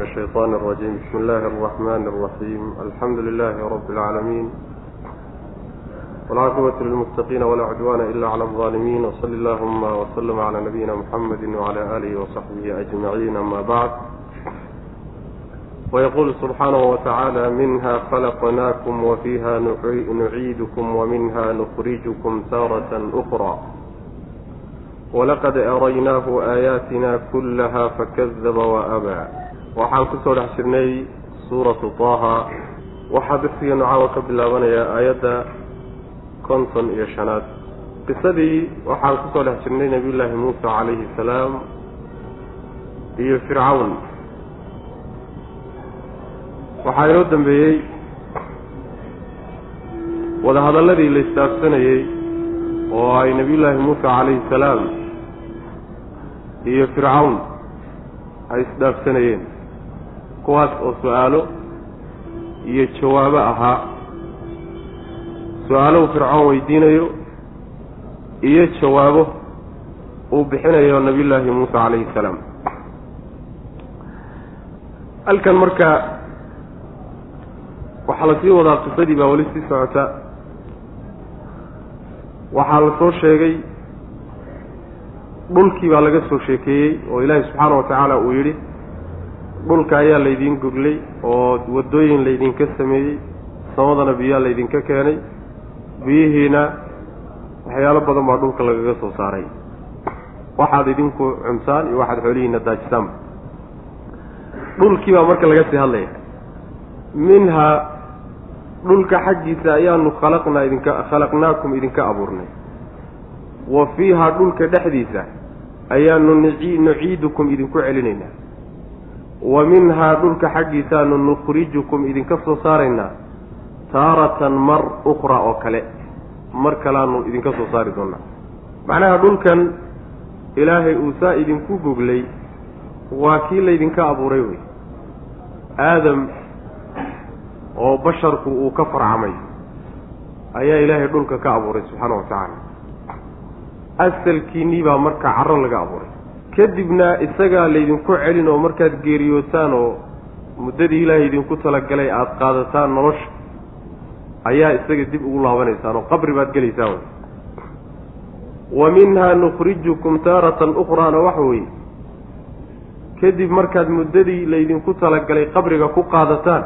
الشيطان الرجيم بسم الله الرحمن الرحيم الحمد لله رب العالمين والعاقبة للمتقين ولا عدوان إلا على الظالمين وصل اللهم وسلم على نبينا محمد وعلى آله وصحبه أجمعين أما بعد ويقول سبحانه وتعالى منها خلقناكم وفيها نعيدكم ومنها نخرجكم تارة أخرى ولقد أريناه آياتنا كلها فكذب وأبى waxaan ku soo dhex jirnay suuratu taaha. Waxaa darsigeenu caawa ka bilaabanayaa aayadda konton iyo shanaad. Qisadii waxaan ku soo dhex jirnay nebiyullaahi muusa calayhi salaam iyo fircawn. Waxaa inoo dambeeyey wadahadalladii la istaafsanayey oo ay nebiyullaahi muusa calayhi salaam iyo fircawn ay isdhaafsanayeen kuwaas oo su'aalo iyo jawaabo ahaa. Su'aalahu fircoon weydiinayo iyo jawaabo uu bixinayo nabiyullaahi muuse calayhi salaam. Halkan marka waxaa la sii wadaa qisadii baa weli sii socota. Waxaa la soo sheegay dhulkii baa laga soo sheekeeyey oo ilaahi subxaana wa tacaala uu yidhi dhulka ayaa laydiin goglay oo waddooyin laydinka sameeyey samadana biyaa laydinka keenay biyihiina waxyaalo badan baa dhulka lagaga soo saaray. Waxaad idinku cuntaan iyo waxaad xoolihiina daajisaanba dhulkii baa marka laga sii hadlaya. Minhaa dhulka xaggiisa ayaanu khalaqnaa idinka khalaqnaakum idinka abuurnay. Wa fiihaa dhulka dhexdiisa ayaanu nuciidukum idinku celinaynaa wa minhaa dhulka xaggiisaanu nukhrijukum idinka soo saaraynaa taaratan mar ukhraa oo kale. Mar kalaanu idinka soo saari doonaa. Macnaha dhulkan ilaahay uu saa idinku goglay waa kii laydinka abuuray wey. Aadam oo basharku uu ka farcamay ayaa ilaahay dhulka ka abuuray subxaana wa tacaala. Asalkiinnii baa marka carro laga abuuray kadibna isagaa laydinku celin oo markaad geeriyootaan oo muddadii ilaahay idinku talagalay aada qaadataan nolosha ayaa isaga dib ugu laabanaysaan oo qabri baad gelaysaan wey wa minhaa nukhrijukum taaratan ukhraana waxa weeye kadib markaad muddadii laydinku talagalay qabriga ku qaadataan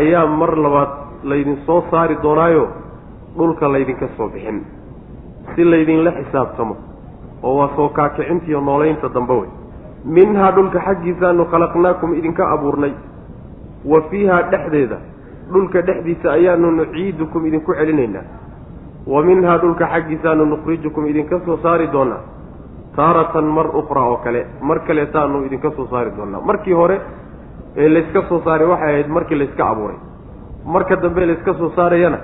ayaa mar labaad laydin soo saari doonaayo dhulka laydinka soo bixin. Si laydinla xisaabtamo oo waa soo kaakicintiiyo noolaynta dambe wey minhaa dhulka xaggiisaanu khalaqnaakum idinka abuurnay. Wa fiihaa dhexdeeda dhulka dhexdiisa ayaanu nuciidukum idinku celinaynaa. Wa minhaa dhulka xaggiisaanu nukhrijukum idinka soo saari doonaa. Taaratan mar ukhraa oo kale mar kaleetaanu idinka soo saari doonaa. Markii hore ee layska soo saaray waxay ahayd markii layska abuuray. Marka dambe layska soo saarayana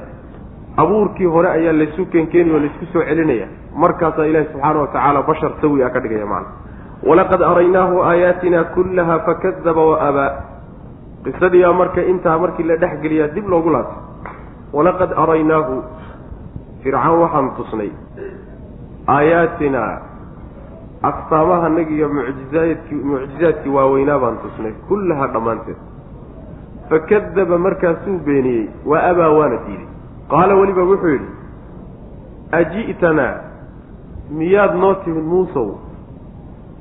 abuurkii hore ayaa laysu keenkeeni oo laysku soo celinaya. Markaasaa ilaahi subxaana wa tacaala bashar sawi a ka dhigaya macana walaqad araynaahu aayaatina kullaha fakadaba wa abaa qisadiiaa marka intaa markii la dhexgeliyaa dib loogu laabtay. Walaqad araynaahu fircawn waxaan tusnay. Aayaatina astaamahanagi iyo mucjizaadkii mucjizaadkii waaweynaa baan tusnay. Kullaha dhammaanteed. Fakadaba markaasuu beeniyey. Wa abaa waana diiday qaala weliba wuxuu yidhi aji'tanaa miyaad noo timid muusow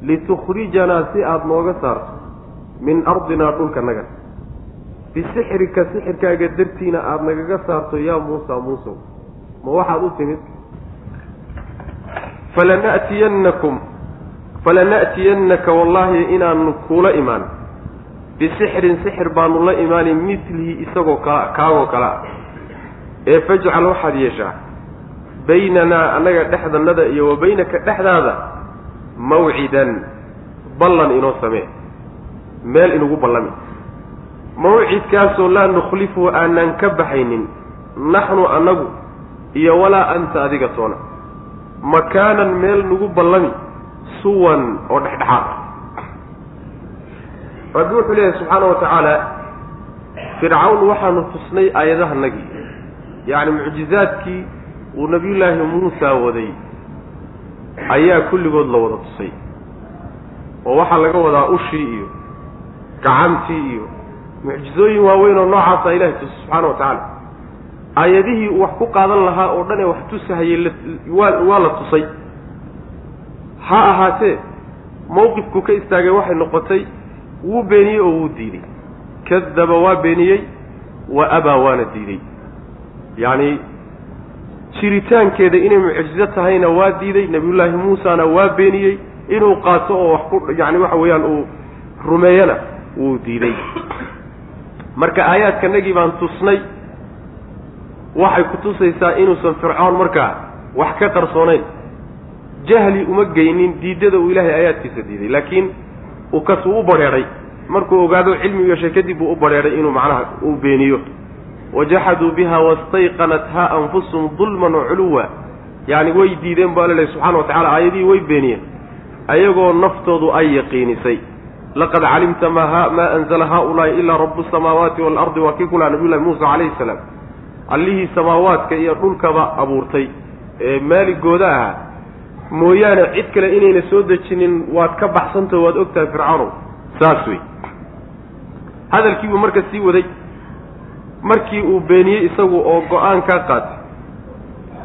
litukhrijanaa si aada nooga saarto min ardinaa dhulka naga. Bisixrika sixirkaaga dartiina aada nagaga saarto yaa muusa muusow ma waxaad u timid? Falana'tiyannakum falana'tiyannaka wallaahi inaanu kuula imaan. Bisixrin sixir baanu la imaani midlihi isagoo kala kaagoo kale ah ee fajcal waxaad yeeshaa baynanaa annaga dhexdannada iyo wa baynaka dhexdaada mawcidan ballan inoo samee meel inugu ballami. Mawcidkaasoo laa nukhlifuhu aanaan ka baxaynin naxnu annagu iyo walaa anta adiga toona. Makaanan meel nagu ballami suwan oo dhexdhexaad. Rabbi wuxuu leeyahay subxaana wa tacaala fircawn waxaanu tusnay aayadahanagii yacni mucjizaadkii uu nabiyullaahi muusa waday ayaa kulligood la wada tusay. Oo waxaa laga wadaa ushii iyo gacantii iyo mucjizooyin waaweyn oo noocaasa ilahay tusa subxaana wa tacaala. Aayadihii uu wax ku qaadan lahaa oo dhan ee wax tusahayey waa waa la tusay. Ha ahaatee mawqifku ka istaagay waxay noqotay wuu beeniyey oo wuu diiday kadaba waa beeniyey wa abaa waana diiday yacni jiritaankeeda inay mucjizo tahayna waa diiday nebiyullaahi muusana waa beeniyey inuu qaato oo wax ku yacni waxa weeyaan uu rumeeyana wuu diiday. Marka aayaadkanagii baan tusnay waxay ku tusaysaa inuusan fircoon markaa wax ka qarsoonayn. Jahli uma geynin diidada uu ilaahay aayaadkiisa diiday laakiin uu kas uu u badheedhay markuu ogaado cilmi yeeshay kadib uu u badheedhay inuu macnaha uu beeniyo wajaxaduu biha wastayqanatha anfusuhum dulman waculuwa yacni way diideen bu alla lehy subxana wa tacala aayadihii way beeniyeen ayagoo naftoodu ay yaqiinisay laqad calimta ma ha maa anzala haaulaai ilaa rabu samaawaati waalardi waa kii kulaa nabiy llahi muusa calayhi salaam allihii samaawaadka iyo dhulkaba abuurtay ee maaligooda ahaa mooyaane cid kale inayna soo dejinin waad ka baxsantaho waad ogtahay fircawnow saas wey hadalkiibuu marka sii waday markii uu beeniyey isagu oo go'aan kaa qaatay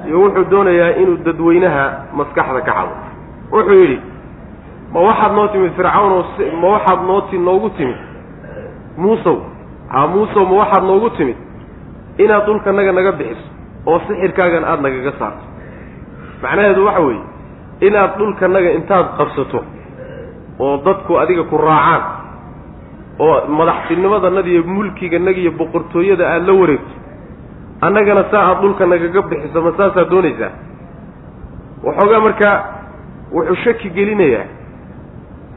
iyo wuxuu doonayaa inuu dadweynaha maskaxda ka cado wuxuu yidhi ma waxaad noo timid fircawnoo ma waxaad nooti noogu timid? Muusow haa muusow ma waxaad noogu timid? Inaad dhulkanaga naga bixiso oo sixirkaagan aada nagaga saarto. Macnaheedu waxa weeye inaad dhulkanaga intaad qabsato oo dadku adiga ku raacaan oo madaxtinimadanada iyo mulkigannaga iyo boqortooyada aada la wareegto annagana saa aad dhulka nagaga bixiso ma saasaad doonaysaa? Waxoogaa markaa wuxuu shaki gelinayaa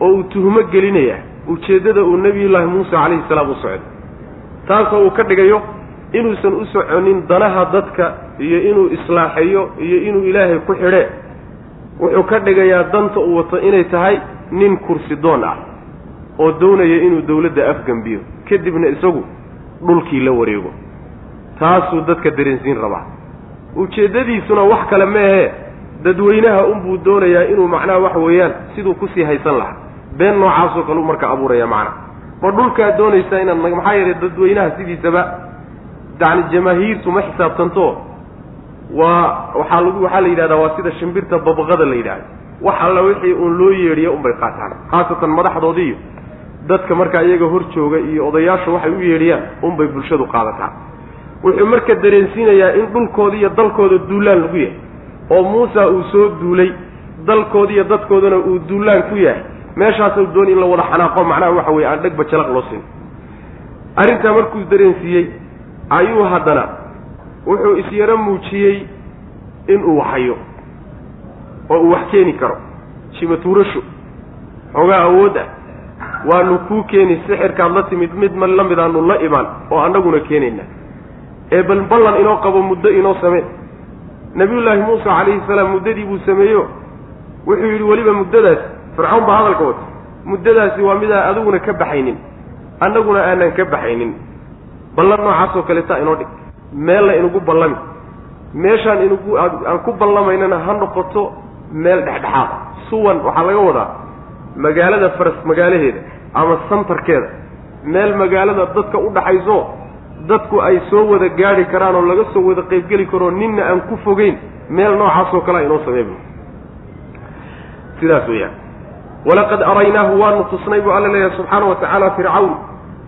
oo uu tuhmo gelinayaa ujeeddada uu nebiyullaahi muuse calayhi salaam u socday. Taasoo uu ka dhigayo inuusan u soconin danaha dadka iyo inuu islaaxeeyo iyo inuu ilaahay ku xidhee wuxuu ka dhigayaa danta uu wato inay tahay nin kursi doon ah oo doonaya inuu dawladda afgembiyo kadibna isagu dhulkii la wareego. Taasuu dadka dareensiin rabaa. Ujeeddadiisuna wax kale meehee dadweynaha unbuu doonayaa inuu macnaha waxa weeyaan siduu ku sii haysan lahaa. Been noocaasoo kale u marka abuuraya macnaha ma dhulkaad doonaysaa inaad maxaa yeelay dadweynaha sidiisaba yacni jamaahiirtu ma xisaabtanto. Waa waxaa lagu waxaa la yidhahdaa waa sida shimbirta babaqada la yidhahda wax alla wixii uun loo yeedhiya unbay qaataan khaasatan madaxdoodii iyo dadka markaa iyaga hor jooga iyo odayaashu waxay u yeedhiyaan unbay bulshadu qaadataa. Wuxuu marka dareensiinayaa in dhulkooda iyo dalkooda duulaan lagu yahay. Oo muusa uu soo duulay dalkooda iyo dadkoodana uu duulaan ku yahay. Meeshaasuu dooni in la wada xanaaqo macnaha waxa weye aan dhegba jalaq loo siin. Arrintaa markuu dareensiiyey ayuu haddana wuxuu isyaro muujiyey inuu waxhayo oo uu wax keeni karo. Shimatuurasho xoogaa awood ah waanu kuu keeni sixirkaad la timid mid ma la mid aanu la imaan oo annaguna keenayna. Ee bal ballan inoo qabo muddo inoo samee. Nabiyullaahi muuse calayhi salaam muddadii buu sameeyo. Wuxuu yidhi weliba muddadaas. Fircawn baa hadalka wata muddadaasi waa midaan adiguna ka baxaynin. Annaguna aanan ka baxaynin. Ballan noocaasoo kaleeta inoo dhig. Meella inugu ballami. Meeshaan inugu aan ku ballamaynana ha noqoto meel dhexdhexaad. Suwan waxaa laga wadaa magaalada faras magaalaheeda ama santarkeeda. Meel magaalada dadka u dhaxayso dadku ay soo wada gaadhi karaan oo laga soo wada qaybgeli karoo ninna aan ku fogeyn meel noocaasoo kalea inoo sameey sidaas weeyaan. Walaqad araynaahu waanu tusnay buu alla leeyahay subxaana wa tacaala fircawn.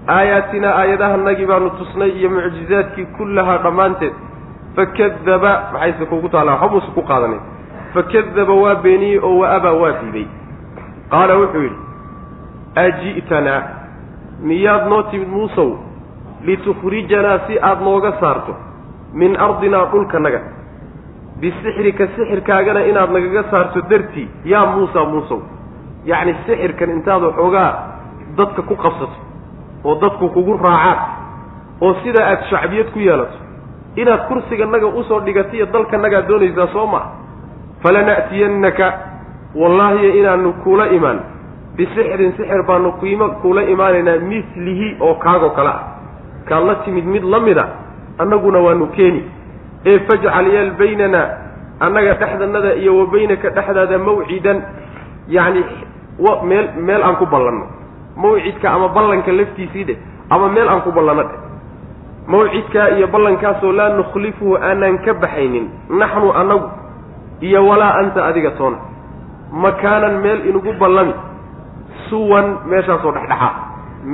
Aayaatinaa aayadahanagii baanu tusnay iyo mucjizaadkii kullahaa dhammaanteed. Fakadaba maxayse kugu taallaa? Waxba ku qaadanin. Fakadaba waa beeniyey oo wa abaa waa diiday qaala wuxuu yidhi aji'tanaa miyaad noo timid muusow litukhrijanaa si aada nooga saarto min ardinaa dhulkanaga bisixrika sixirkaagana inaad nagaga saarto dartii yaa muusa muusow. Yacni sixirkan intaad waxoogaa dadka ku qabsato oo dadku kugu raacaan oo sidaa aada shacbiyad ku yeelato. Inaad kursiganaga u soo dhigatiyo dalkanagaad doonaysaa soo maa falana'tiyannaka wallaahiyo inaanu kuula imaan bisixrin sixir baanu kuima kuula imaanaynaa mislihi oo kaagoo kale ah kaad la timid mid la mida annaguna waanu keeni ee fajcal yeel baynana annaga dhexdanada iyo wa baynaka dhexdaada mawcidan yacni meel meel aan ku ballanno mawcidka ama ballanka laftiisii dheh ama meel aan ku ballanno dheh mawcidkaa iyo ballankaasoo laa nukhlifuhu aanaan ka baxaynin naxnu annagu iyo walaa anta adiga toona makaanan meel inugu ballami suwan meeshaasoo dhexdhexaad.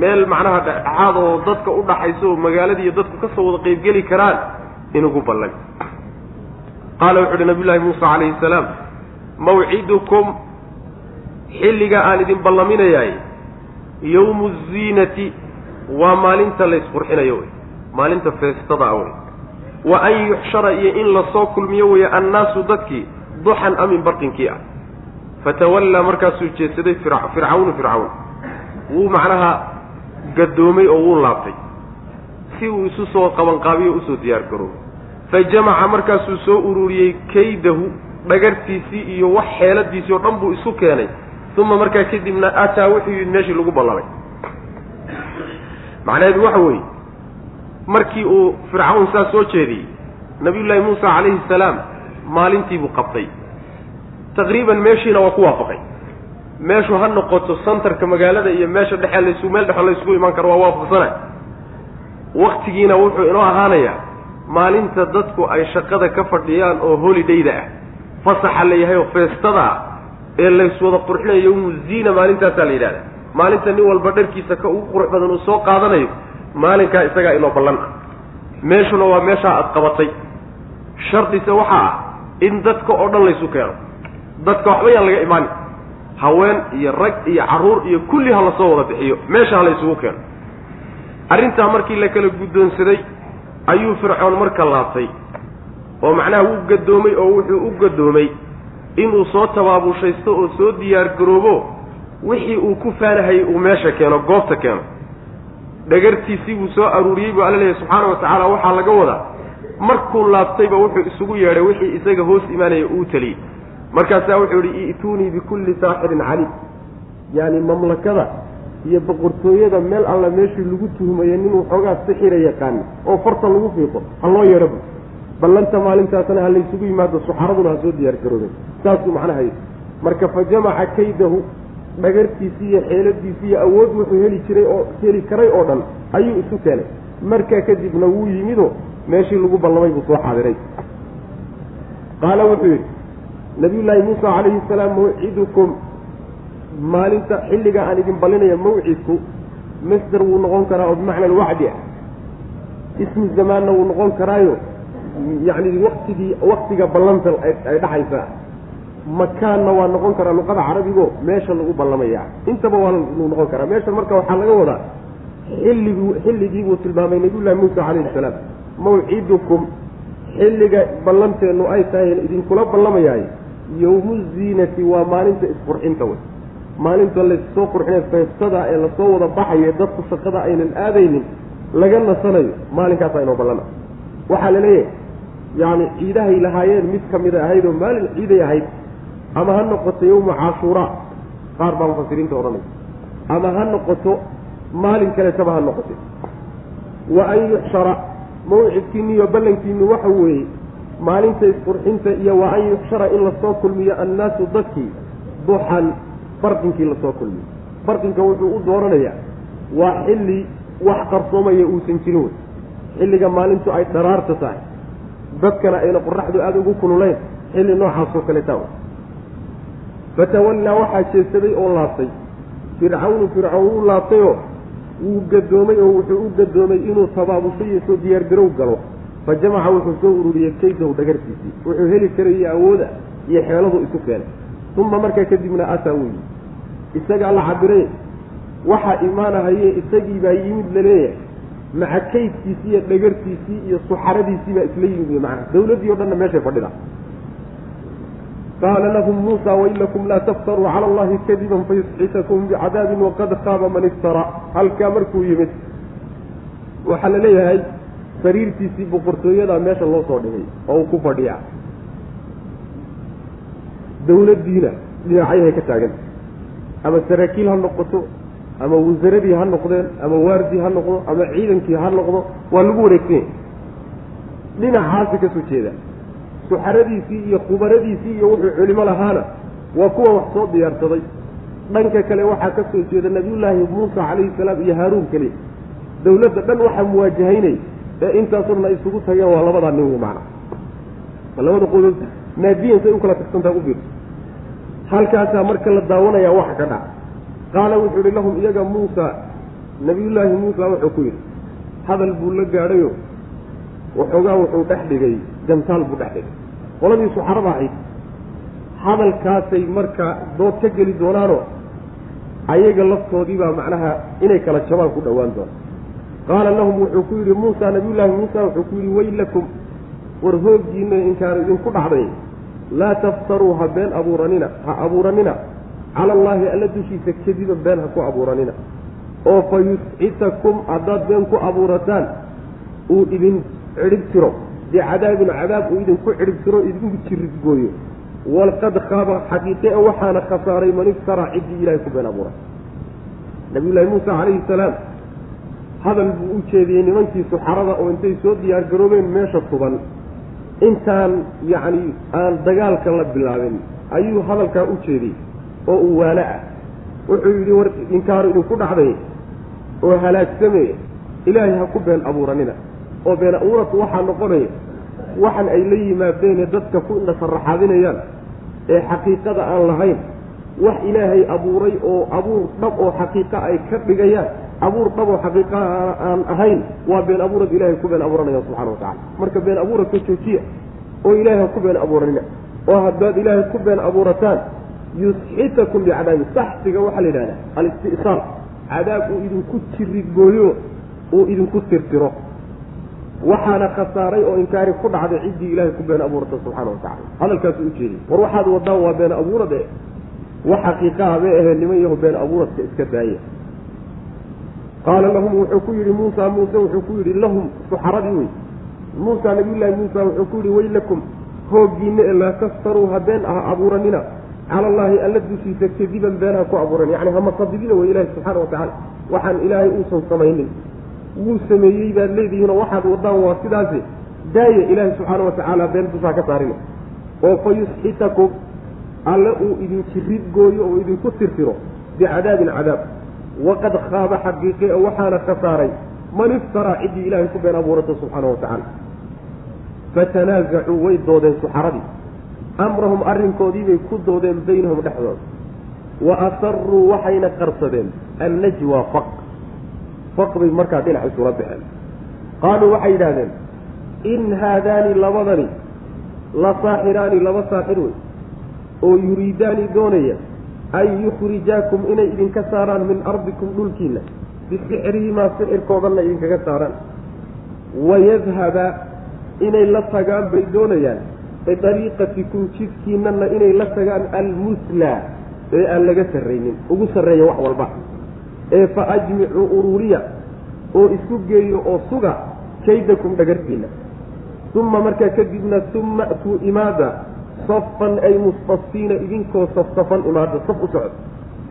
Meel macnaha dhexdhexaad oo dadka u dhaxayso oo magaaladiiyo dadku ka soo wada qeybgeli karaan inugu ballami qaala wuxu uhi nabiy llaahi muusa calayhi salaam mawcidukum xilliga aan idin ballaminayaay yowmu ziinati waa maalinta la isqurxinayo wey. Maalinta feestada a wey. Wa an yuxshara iyo in la soo kulmiyo weeye annaasu dadkii duxan amin barqinkii ah fatawallaa markaasuu jeedsaday fircawnu fircawn wuu macnaha gadoomay oo wuu laabtay. Si uu isu soo qabanqaabiyo u soo diyaar garoobay fa jamaca markaasuu soo ururiyey kaydahu dhagartiisii iyo wax xeeladiisii oo dhan buu isu keenay. Uma markaa kadibna ataa wuxuu yidhi meeshii lagu ballamay macnaheedu waxa weeye markii uu fircawn saa soo jeediyey nabiyullaahi muusa calayhi salaam maalintii buu qabtay taqriiban meeshiina waa ku waafaqay meeshu ha noqoto santarka magaalada iyo meesha dhexe laysu meel dhexo laysugu imaan karo waa waafaqsana waktigiina wuxuu inoo ahaanayaa maalinta dadku ay shaqada ka fadhiyaan oo holidayda ah fasaxa la yahay oo feestada ah ee layswada qurxinayo yowmu ziina maalintaasaa la yidhahda maalinta nin walba dharkiisa ka ugu qurux badan uu soo qaadanayo maalinkaa isagaa inoo ballan ah meeshuna waa meeshaa aad qabatay shardise waxaa ah in dadka oo dhan laysu keeno dadka waxba yaan laga imaanin. Haween iyo rag iyo carruur iyo kulli ha la soo wada bixiyo meesha ha la isugu keeno. Arrintaa markii la kala guddoonsaday ayuu fircoon marka laabtay. Oo macnaha wuu gadoomay oo wuxuu u gadoomay inuu soo tabaabushaysto oo soo diyaar garoobo wixii uu ku faanahayay uu meesha keeno goobta keeno. Dhagartiisii buu soo aruuriyey buu alla leeyahy subxaana wa tacaala waxaa laga wadaa. Markuu laabtayba wuxuu isugu yeedhay wixii isaga hoos imaanaya uu taliyey markaasaa wuxuu yihi i'tuunii bikulli saaxirin caliim. Yaani mamlakada iyo boqortooyada meel alla meeshii lagu tuhmayo nin waxoogaa sixira yaqaana oo farta lagu fiiqo ha loo yeedhoba ballanta maalintaasna ha laysugu yimaado suxaraduna ha soo diyaar garoobeen. Saasuu macnaha marka fa jamaca kaydahu dhagartiisii iyo xeeladiisii iyo awood wuxuu heli jiray oo heli karay oo dhan ayuu isu keenay. Markaa kadibna wuu yimidoo meeshii lagu ballamay buu soo xaadiray qaala wuxuu yidhi nabiyullaahi muusa calayhi salaam mawcidukum maalinta xilliga aan idin ballinaya mawcidku masder wuu noqon karaa oo bimacna alwacdi ah. Ismi zamaanna wuu noqon karaayo yacni waktigii waktiga ballanta ay dhaxaysaa makaanna waa noqon karaa luqada carabigo meesha lagu ballamaya. Intaba waa wuu noqon karaa. Meesha marka waxaa laga wadaa xilligii xilligii buu tilmaamay nabiyullahi muusa calayhi salaam. Mawcidukum xilliga ballanteennu ay tahay idinkula ballamayaay yowmu ziinati waa maalinta isqurxinta wey. Maalinta lassoo qurxinay feestada ee la soo wada baxayo dadku shaqada aynan aadaynin laga nasanayo maalinkaasa inoo ballana. Waxaa la leeyahay yacni ciidahay lahaayeen mid ka mida ahayd oo maalin ciiday ahayd ama ha noqoto yowma cashuuraa qaar baa mufasiriinta odhanaya ama ha noqoto maalin kaleetaba ha noqote wa an yuxshara mawcidkiinni iyo ballankiinni waxa weeye maalinta isqurxinta iyo wa an yuxshara in la soo kulmiyo annaasu dadkii duxan barqinkii la soo kulmiyo. Barqinka wuxuu u dooranayaa waa xilli wax qarsoomaya uusan jirin wey. Xilliga maalintu ay dharaarta tahay. Dadkana ayna qoraxdu aada ugu kululayn xilli noocaasoo kaleeta wey. Fatawallaa waxaa jeedsaday oo laabtay. Fircawnu fircawn u laabtayoo wuu gadoomay oo wuxuu u gadoomay inuu tabaabusho iyo soo diyaargarow galo fa jamaca wuxuu soo ururiyey kaydahu dhagartiisii wuxuu heli karayay awooda iyo xeeladu isu keenay. Uma markaa kadibna ataa yimi isagaa la cabiray waxaa imaanahaye isagii baa yimid la leeyahay maca kaydkiisii iyo dhagartiisii iyo suxaradiisii baa isla yimid wey macnaha. Dawladdii o dhanna meeshay fadhida. Qaala lahum muusa wain lakum laa taftaruu cala allahi kadiban fayusxitakum bicadaabin waqad khaaba man iftara. Halkaa markuu yimid waxaa la leeyahay sariirtiisii boqortooyadaa meesha loo soo dhigay oo uu ku fadhiya dawladdiina dhinacyahay ka taaganta ama saraakiil ha noqoto ama wasaradii ha noqdeen ama waardii ha noqdo ama ciidankii ha noqdo waa lagu wareegsan yahay. Dhinacaasi ka soo jeeda. Suxaradiisii iyo khubaradiisii iyo wuxuu culimo lahaana waa kuwa wax soo diyaarsaday. Dhanka kale waxaa ka soo jeeda nabiyullaahi muusa calayhi salaam iyo haaruun keliya dawladda dhan waxaa muwaajahaynay ee ay isugu tageen waa labadaa nin wey macna labada qodood naadiyan say u kala tagsantaha u fiirso halkaasaa marka la daawanayaa waxa ka dhaca. Qaala wuxuu yihi lahum iyaga muusa nabiyullaahi muusa wuxuu ku yidhi hadal buu la gaadhayo waxoogaa wuxuu dhex dhigay jantaal buu dhex dhigay. Qoladii suxarada ahayd. Hadalkaasay marka dood ka geli doonaanoo ayaga laftoodii baa macnaha inay kala jabaan ku dhowaan doona qaala lahum wuxuu ku yidhi muusa nabiyullaahi muusa wuxuu ku yidhi weylakum war hooggiina inkaan idinku dhacday. Laa taftaruu ha been abuuranina ha abuuranina. Cala allaahi alla dushiisa kadiban been ha ku abuuranina. Oo fa yuscitakum haddaad been ku abuurataan uu idin cidhib tiro. Bicadaabin cadaab uu idinku cidhib tiro idinku jiridgooyo walqad khaaba xaqiiqe waxaana khasaaray man iftaraa ciddii ilahay ku been abuuray. Nabiyullaahi muusa calayhi salaam hadal buu u jeediyey nimankii suxarada oo intay soo diyaar garoobeen meesha tuban intaan yacni aan dagaalka la bilaabin ayuu hadalkaa u jeediyey oo uu waana ah. Wuxuu yidhi war inkaaru idinku dhacday oo halaagsame. Ilaahay ha ku been abuuranina. Oo been abuuradku waxaa noqonaya waxan ay la yimaadeene dadka ku indhasaraxaadinayaan ee xaqiiqada aan lahayn. Wax ilaahay abuuray oo abuur dhab oo xaqiiqa ay ka dhigayaan abuur dhab oo xaqiiqa aan ahayn waa been abuurad ilahay ku been abuuranaya subxana wa tacala marka been abuuradka joojiya oo ilaahay ha ku been abuuranina oo haddaad ilaahay ku been abuurataan yusxitakum bicadaabi saxsiga waxaa la yidhahdaa alisti'saal cadaab uu idinku jirigooyo uu idinku tirtiro. Waxaana khasaaray oo inkaari ku dhacday ciddii ilaahay ku been abuurata subxaana wa tacala hadalkaasu ujeediy war waxaad wadaan waa been abuurad e wax xaqiiqaha bay aheen niman yaho been abuuradka iska daaya qaala lahum wuxuu ku yidhi muusa muuse wuxuu ku yidhi lahum suxaradii wey muusa nabiyullaahi muusa wuxuu ku yidhi weylakum hooggiina ee laa taftaruu ha been ah abuuranina cala allaahi alla dushiisa kadiban been ha ku abuuran. Yacni hama sadidina wey ilaahi subxaana wa tacaala waxaan ilaahay uusan samaynin wuu sameeyey baad leedihiinoo waxaad wadaan waa sidaasi daaya ilaahi subxaana wa tacaala been dusaa ka saarina oo fa yusxitakum alle uu idin jirid gooyo oo idinku tirtiro bicadaabin cadaab waqad khaaba xaqiiqe oo waxaana khasaaray man iftaraa ciddii ilaahay ku been abuurata subxaana wa tacaala fatanaasacuu way doodeen suxaradii amrahum arrinkoodiibay ku doodeen baynahum dhexdooda wa asaruu waxayna qarsadeen annajwa faq faq bay markaa dhinac isula baxeen qaaluu waxay yidhahdeen in haadaani labadani la saaxiraani laba saaxir wey oo yuriidaani doonaya an yukhrijaakum inay idinka saaraan min ardikum dhulkiina bisixrihimaa sixirkoodanna idinkaga saaraan. Wayadhaba inay la tagaan bay doonayaan. Bidariiqatikum jidkiinana inay la tagaan almuslaa ee aan laga sarraynin. Ugu sarreeya wax walba. Ee fa ajmicuu ururiya oo isu geeyo oo suga kaydakum dhagartiina uma markaa kadibna uma atuu imaada safan ay mustasfiina idinkoo safsafan imaada saf u socod.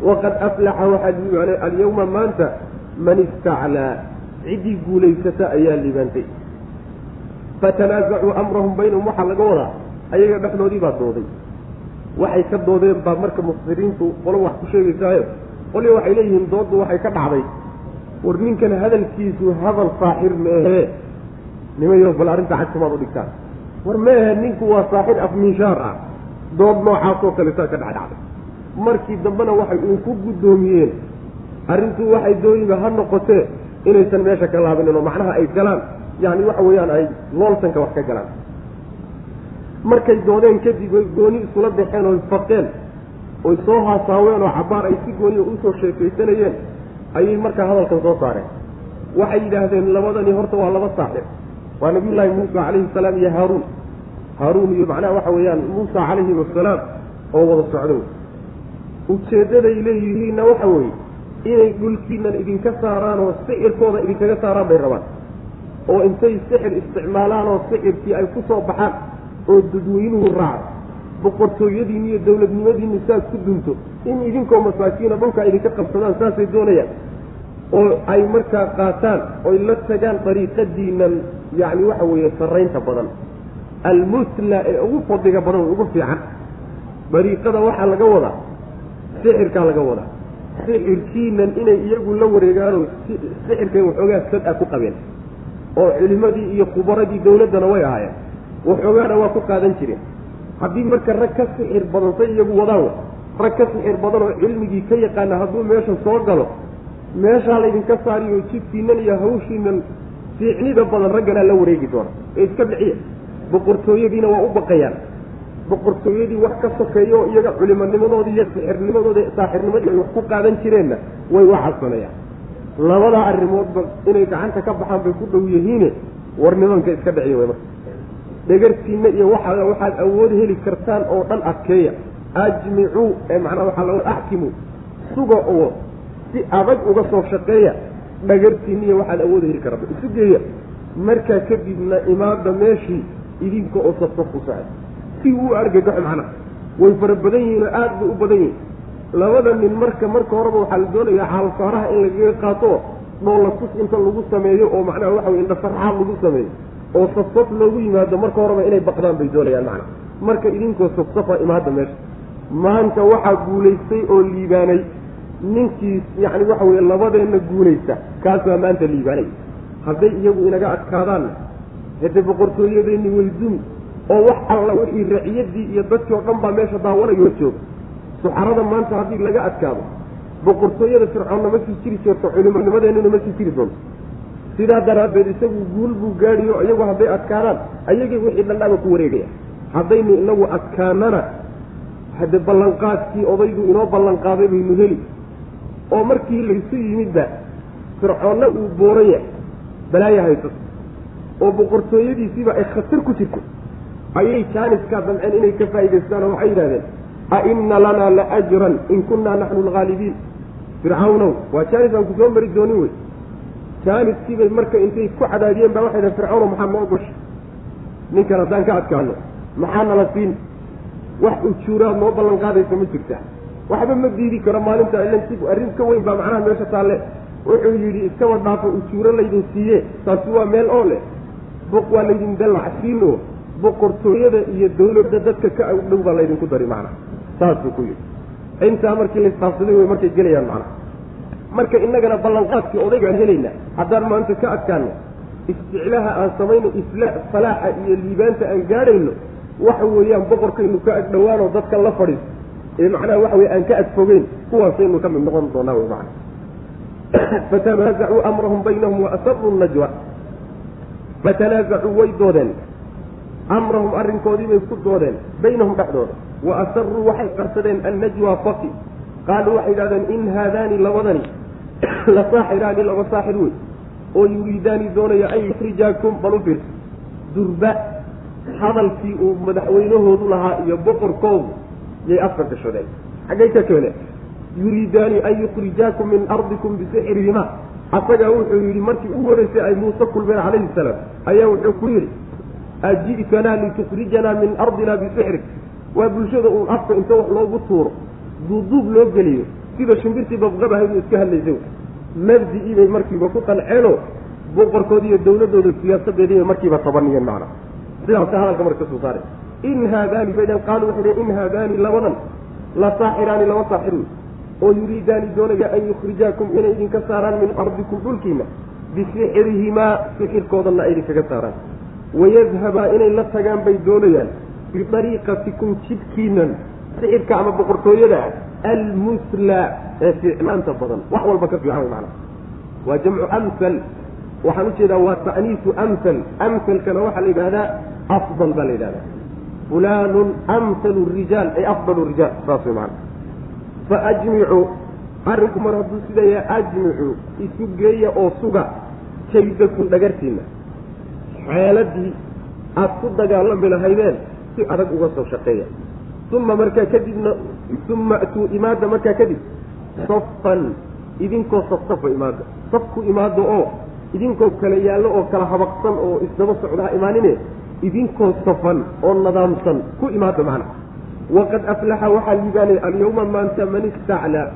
Waqad aflaxa waxaad yiclay alyawma maanta man istaclaa. Ciddii guulaysata ayaa libaantay fatanaasacuu amrahum baynahum waxaa laga wadaa ayaga dhexdoodii baa dooday. Waxay ka doodeen baa marka mufsiriintu qolo wax ku sheegaysaayo. Qolyo waxay leeyihiin dooddu waxay ka dhacday. War ninkan hadalkiisu hadal saaxir meehee nimayo bal arrinta xagtumaad u dhigtaan war meehe ninku waa saaxir afminshaar ah. Dood noocaasoo kale saa ka dhexdhacday markii dambena waxay uun ku guddoomiyeen arrintu waxay dooniba ha noqotee inaysan meesha ka laabinin oo macnaha ay galaan. Yacni waxa weeyaan ay looltanka wax ka galaan. Markay doodeen kadib ay gooni isula baxeen oy faqeen oy soo haasaaween oo cabbaar ay si gooniya u soo sheekaysanayeen ayay markaa hadalkan soo saareen. Waxay yidhaahdeen labadani horta waa laba saaxib. Waa nabiyullaahi muusa calayhi salaam iyo haaruun haaruun iyo macnaha waxa weeyaan muusa calayhi wasalaam oo wada socdo. Ujeeddaday leeyihiinna waxa weeye inay dhulkiinan idinka saaraan oo sixirkooda idinkaga saaraan bay rabaan. Oo intay sixir isticmaalaan oo sixirkii ay ku soo baxaan oo dadweynuhu raaco boqortooyadiini iyo dowladnimadiini saad ku dunto. In idinkoo masaakiina dhulkaa idinka qabsadaan saasay doonayaan. Oo ay markaa qaataan oy la tagaan dariiqadiinan yacni waxa weeye sarraynta badan almusla ee ugu fadliga badan ugu fiican dariiqada waxaa laga wadaa sixirkaa laga wadaa. Sixirkiinan inay iyagu la wareegaanoo sixirkan waxoogaa sad a ku qabeen oo culimadii iyo khubaradii dawladdana way ahaayeen. Waxoogaana waa ku qaadan jireen. Haddii marka rag ka sixir badan say iyagu wadaan rag ka sixir badan oo cilmigii ka yaqaana hadduu meesha soo galo meeshaa laydinka saariyo jidkiinan iyo hawshiinan fiicnida badan ragganaa la wareegi doona. Ee iska bixiya boqortooyadiina waa u baqayaan. Boqortooyadii wax ka sokeeyo oo iyaga culimanimadoodii iyo sixirnimadooda saaxirnimadii ay wax ku qaadan jireenna way u cabsanayaan labadaa arrimoodba inay gacanta ka baxaan bay ku dhow yihiine war nimanka iska dhiciya way marka. Dhegartiinna iyo waxa waxaad awood heli kartaan oo dhan adkeeya. Ajmicuu ee macnaa waxaa laga axkimu suga oo si adag uga soo shaqeeya. Dhagartiinna iyo waxaad awood heli karata isu geeya. Markaa kadibna imaada meeshii idinka oo safsaf ku socay si uu argagaxo macnaha way fara badan yihiin oo aada bay u badan yihiin. Labada nin marka marka horeba waxaa la doonayaa xaalsaaraha in lagaga qaato dhoolla tus inta lagu sameeyo oo macnaha waxa weye indhafarxaad lagu sameeyo. Oo safsaf loogu yimaado marka horeba inay baqdaan bay doonayaan macnaha. Marka idinkoo safsafa imaada meesha. Maanta waxaa guulaystay oo liibaanay. Ninkii yacni waxa weye labadeenna guulaysta kaasaa maanta liibaanay. Hadday iyagu inaga adkaadaanna hade boqortooyadeenni dumi oo wax alla wixii raciyadii iyo dadkii oo dhan baa meesha daawanayo jooga. Suxarada maanta haddii laga adkaado boqortooyada fircoonna ma sii jiri jirto culimonimadeennuna ma sii jiri doonto sidaa daraaddeed isagu guul buu gaadhiyo iyagu hadday adkaadaan ayagii wixii dhandhaaba ku wareegaya. Haddaynu inagu adkaanana hadde ballanqaadkii odaygu inoo ballanqaaday baynu heli. Oo markii laysu yimidba fircoonna uu booran yahay balaaya haysato oo boqortooyadiisiiba ay khatar ku jirto ayay jaaniskaa damceen inay ka faa'idaystaan oo waxay yidhahdeen a inna lanaa la ajran in kunnaa naxnu alghaalibiin fircawnow waa jaanis aan ku soo mari doonin wey. Jaaniskiibay marka intay ku cadaadiyeen baa waxay dhahen fircawnow maxaa noo gashay ninkan haddaan ka adkaano maxaa nala siin? Wax ujuuraad noo ballan qaadaysa ma jirta. Waxba ma diidi karo maalinta ilan si arrin ka weyn baa macnaha meesha taalle wuxuu yidhi iskaba dhaafo ujuuro laydin siiye taasi waa meel oo leh waa laydin dallacsiin oo boqortooyada iyo dawladda dadka ka dhow baa laydinku dari macnaha saasuu ku yidhi. Intaa markii laisqaabsaday way markay gelayaan macnaha marka innagana ballanqaadkii odaygaan helaynaa haddaan maanta ka adkaano isticlaha aan samayno isla salaaxa iyo liibaanta aan gaadhayno waxa weeyaan boqorkaynu ka ag dhowaanoo dadka la fadhiiso ee macnaha waxa weye aan ka adfogeyn kuwaasaynu ka mid noqon doonaa wy macana fatanaasacuu amrahum baynahum waasaruu najwa fatanaasacuu way doodeen amrahum arrinkoodii bay ku doodeen baynahum dhexdooda wa asaruu waxay qarsadeen annajwa faqi qaaluu waxay yidhahdeen in haadaani labadani la saaxiraani laba saaxir wey oo yuriidaani doonaya an yuxrijaakum bal u durba hadalkii uu madaxweynahoodu lahaa iyo boqorkoodu yay afka gashadeen xaggay ka keeneen yuriidaani an yukhrijaakum min ardikum bisixrihima asagaa wuxuu yidhi markii ugu horreysay ay muuse kulmeen calayhi salaam ayaa wuxuu ku yidhi aji'tanaa litukhrijanaa min ardina bisixrik waa bulshada uun afka inta wax loogu tuuro duuduub loo geliyo sida shimbirtii babqabahaydu iska hadlaysay mabdi-ii bay markiiba ku qanceenoo boqorkoodi iyo dawladooda siyaasadeedii bay markiiba tabaniyeen macna. Sidaasa hadalka marka ka soo saaray in haadaani bay dheen qaalu waxay in haadaani labadan la saaxiraani laba saaxir wey oo yuriidaani doonaya an yukhrijaakum inay idinka saaraan min ardikum dhulkiina bisixrihimaa sixirkoodana ay idinkaga saaraan. Wayadhabaa inay la tagaan bay doonayaan biariiqatikum jidkiinan sixirka ama boqortooyada almusla ee fiicnaanta badan. Wax walba ka fiican mana waa jamcu amhal waxaan u jeedaa waa ta'niisu amhal amhalkana waxaa la yidhahdaa afdal baa la yidhahdaa fulanun amhalu rijaal ay afdalu rijaal saas way maana faajmicuu arrinku mar hadduu sida yahay ajmicuu isu geeya oo suga kaydakum dhagartiina xeeladii aada ku dagaalami lahaydeen si adag uga soo shaqeeya uma markaa kadibna uma atuu imaada markaa kadib safan idinkoo safsafa imaada safku imaado oo idinkoo kala yaallo oo kala habaqsan oo isdaba socda ha imaanine idinkoo safan oo nadaamsan ku imaada macna waqad aflaxa waxaa liibaanay alyawma maanta man istaclaa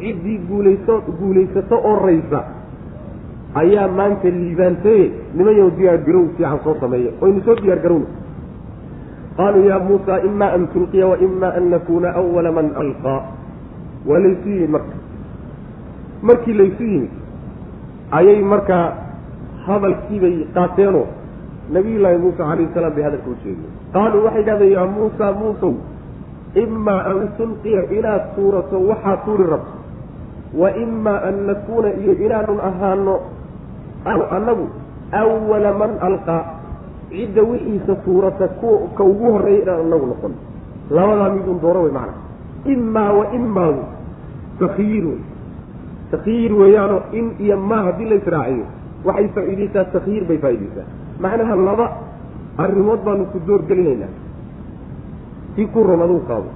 ciddii guulayso guulaysato oo raysa ayaa maanta liibaantaye nimanyow diyaar garow fiican soo sameeya oynu soo diyaar garowna qaaluu ya muusa ima an tulqiya waima an nakuna awala man alqaa waa laysu yimid marka markii laysu yimid ayay markaa hadalkiibay qaateenoo nabiyullaahi muuse calayhi salaam bay hadalka u jeediyeen qaaluu waxay dhahdeen yaa muusa muusow imaa an tulqiya inaad tuurato waxaad tuuri rabto wa imaa an nakuuna iyo inaanun ahaano annagu awala man alqaa cidda wixiisa tuurata kuwa ka ugu horreeya inaan anagu noqon labadaa midun dooro wey macana imaa wa imaadu takyiir wey takyiir weeyaanoo in iyo maa haddii la israaciyo waxay faa'iidaysaa takyiir bay faa'iidaysaa macnaha laba arrimood baanu ku doorgelinaynaa si ku ron aduu qaado.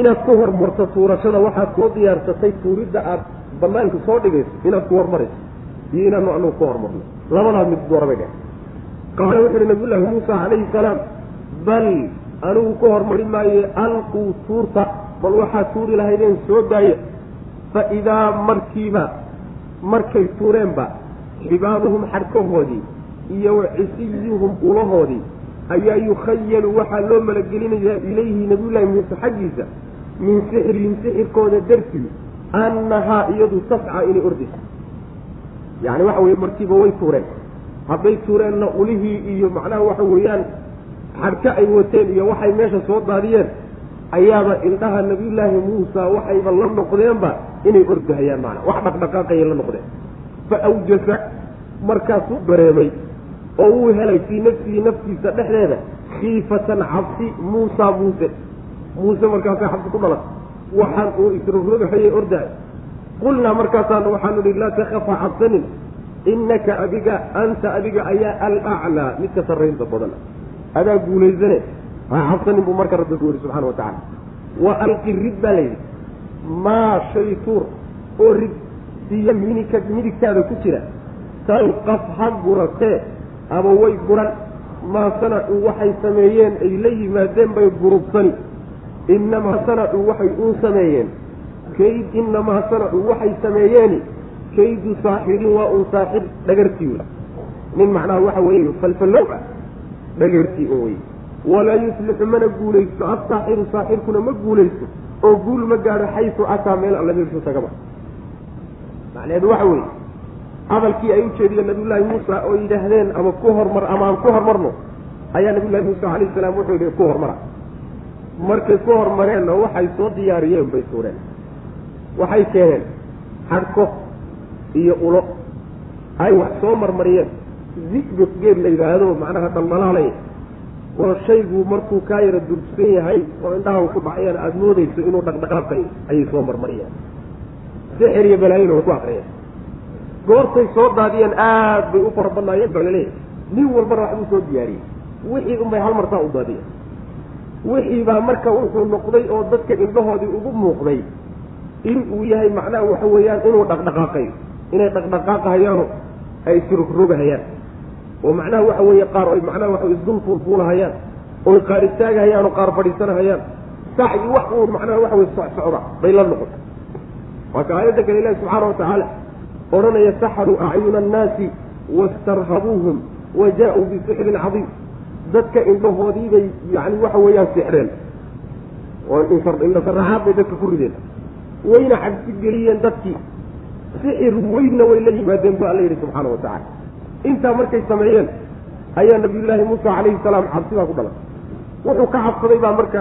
Inaad ku hormarto tuurashada waxaad soo diyaarsatay tuuridda aad banaanka soo dhigayso inaad ku hormarayso iyo inaanu anugu ku hormarno. Labadaa mid doorabay dheh qaala wuxu uhi nabiyullaahi muusa calayhi salaam bal anigu ku hormari maaye alquu tuurta bal waxaad tuuri lahaydeen soo daaya fa idaa markiiba markay tuureenba xibaaluhum xadhkahoodii iyo wa cisiyuhum ulahoodii ayaa yukhayalu waxaa loo malagelinayaa ilayhi nabiyullaahi muuse xaggiisa min sixrihim sixirkooda dartii annahaa iyadu tasca inay ordayso. Yacni waxa weye markiiba way tuureen. Hadday tuureenna ulihii iyo macnaha waxa weeyaan xadhka ay wateen iyo waxay meesha soo daadiyeen ayaaba indhaha nabiyullaahi muusa waxayba la noqdeenba inay ordahayaan macnaa wax dhaqdhaqaaqayay la noqdeen. Fa awjasa markaasuu dareemay oo uu helay fii nafsihi naftiisa dhexdeeda khiifatan cabsi muusa muuse. Muuse markaasay xabsi ku dhalan waxaan uu isrogrogahayay ordahay qulnaa markaasaana waxaanu idhi laa takafa cabsanin innaka adiga anta adiga ayaa alaclaa midka sarraynta badan. Adaa guulaysane ha cabsanin buu marka rabbi ku yihi subxana wa tacala wa alqi rid baa layidhi maa shay tuur. Oo rid siya minika midigtaada ku jira. Talqaf ha guratee ama way guran. Maa sanacuu waxay sameeyeen ay la yimaadeen bay gurubsani. Inamaa sanacuu waxay uun sameeyeen. Kayd inamaa sanacuu waxay sameeyeeni. Kaydu saaxirin waa un saaxir dhagartii wey. Nin macnaha waxa weeye falfallow ah dhagartii oo wey walaa yuslixu mana guulaysto. Assaaxiru saaxirkuna ma guulaysto. Oo guul ma gaadho xaysu ataa meel alla meeshuu tagaba macnaheedu waxa weeye hadalkii ay u jeediyeen nabiyullaahi muusa oo yidhaahdeen ama ku hormar ama aan ku hormarno ayaa nabiyullahi muusa calayhi salaam wuxuu yidhi ku hormara. Markay ku hormareenna waxay soo diyaariyeen bay suureen. Waxay keeneen xadhko iyo ulo. Ay wax soo marmariyeen. Zibik geed la yidhaahdo macnaha dhalmalaalay oo shaygu markuu kaa yara durugsan yahay oo indhaha ku dhacayaan aada moodayso inuu dhaqdhaqaaqay ayay soo marmariyeen. Sixir iyo balaayin way ku akriyeen goortay soo daadiyeen aad bay u fara badnaayeen la leeyahay nin walbana waxbuu soo diyaariyey. Wixii unbay hal martaa u daadiyeen. Wixii baa marka wuxuu noqday oo dadka indhahoodii ugu muuqday in uu yahay macnaha waxa weeyaan inuu dhaqdhaqaaqayo inay dhaqdhaqaaqahayaano ay isrogrogahayaan oo macnaha waxa weeye qaar ay macnaha waxa isdul fuulfuulahayaan oy qaar istaagahayaan oo qaar fadhiisanahayaan. Sax iyo wax uun macnaha waxa weye socsocda bay la noqotay waa ka aayadda kale ilahi subxaana wa tacaala odhanaya saxaruu acyuna annaasi wastarhabuuhum wa jaa-uu bisixrin cadiim. Dadka indhahoodiibay yani waxa weeyaan sixreen indhasaraxaad bay dadka ku rideen. Wayna cabsi geliyeen dadkii sixir weynna way la yimaadeen bu alla yidhi subxaana wa tacala intaa markay sameeyeen ayaa nabiyullaahi muusa calayhi salaam cabsi baa ku dhalan. Wuxuu ka cabsaday baa marka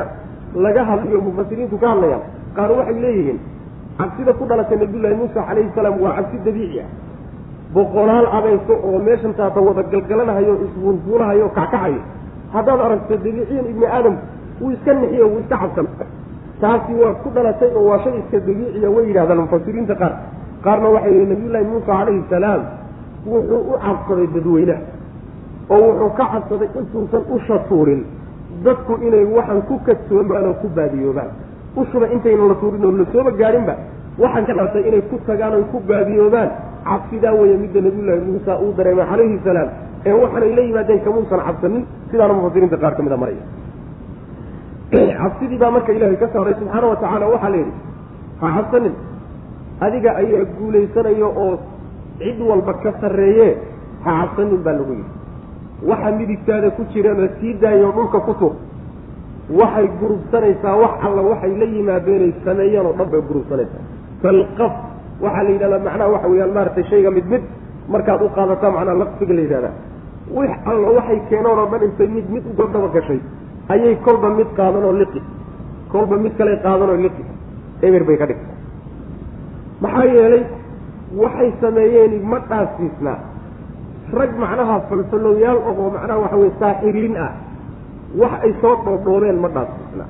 laga hadlayo mufasiriintu ka hadlayaan qaar waxay leeyihiin cabsida ku dhalatay nabiyullaahi muusa calayhi salaam waa cabsi dabiici ah. Boqolaal abayso oo meeshan taata wada galgalanahayo isfuulfuulahayo kackacayo haddaad aragto dabiiciyan ibni aadamku wuu iska nixiyo wuu iska cabsan. Taasi waa ku dhalatay oo waa shay iska dabiiciya way yidhahdaan mufasiriinta qaar. Qaarna waxay yihi nabiyullaahi muusa calayhi salaam wuxuu u cabsaday dadweynaha oo wuxuu ka cabsaday intuusan usha tuurin dadku inay waxan ku kadsoomaan oo ku baadiyoobaan ushuba intayna la tuurin oo lasooba gaadhinba waxaan ka dhaltay inay ku tagaan oy ku baadiyoobaan. Cabsidaa weeye midda nabiyullaahi muusa uu dareemay calayhi salaam ee waxaanay la yimaadeen kamuusan cabsanin sidaana mufasiriinta qaar ka mid a maraya. Cabsidii baa marka ilaahay ka saaray subxaana wa tacaala waxaa la yidhi ha cabsanin adiga ayaa guulaysanayo oo cid walba ka sarreeye. Ha cabsanin baa lagu yidhi. Waxa midigtaada ku jirana sii daayo dhulka ku tuur waxay gurubsanaysaa wax alla waxay la yimaadeenay sameeyeen oo dhan bay gurubsanaysaa talqaf waxaa la yidhahdaa macnaha waxa weeyaan maaragtay shayga mid mid markaad u qaadataa macnaha laqfiga la yidhahdaa. Wix alla waxay keeneen oo dhan intay mid mid uga daba gashay ayay kolba mid qaadan oo liqi kolba mid kale qaadan oo liqi eber bay ka dhigtay. Maxaa yeelay waxay sameeyeen ma dhaasiisnaa. Rag macnaha falfalowyaal oo macnaha waxa weye saaxiriin ah wax ay soo dhoodhoobeen ma dhaasiisna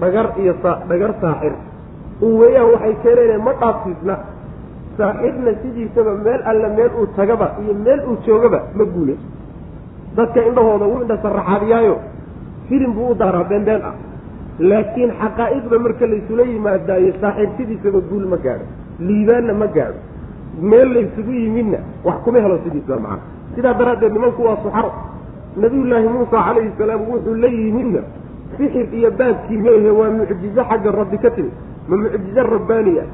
dhagar iyo dhagar saaxir un weeyaan waxay keeneen ma dhaasiisna saaxirna sidiisaba meel alle meel uu tagaba iyo meel uu joogaba ma guule. Dadka indhahooda wuu indha saraxaadiyaayo filim buu u daaraa beenbeen ah. Laakiin xaqaa'iqda marka laysula yimaadaayo saaxir sidiisaba guul ma gaadho. Liibaanna ma gaadho. Meel laysugu yimidna wax kuma helo sidiisaba macana sidaa daraaddeed nimanku waa suxaro nabiyullaahi muusa calayhi salaam wuxuu la yimidna sixir iyo baabkii meehe waa mucjizo xagga rabbi ka timid ma mucjizo rabbaani ah.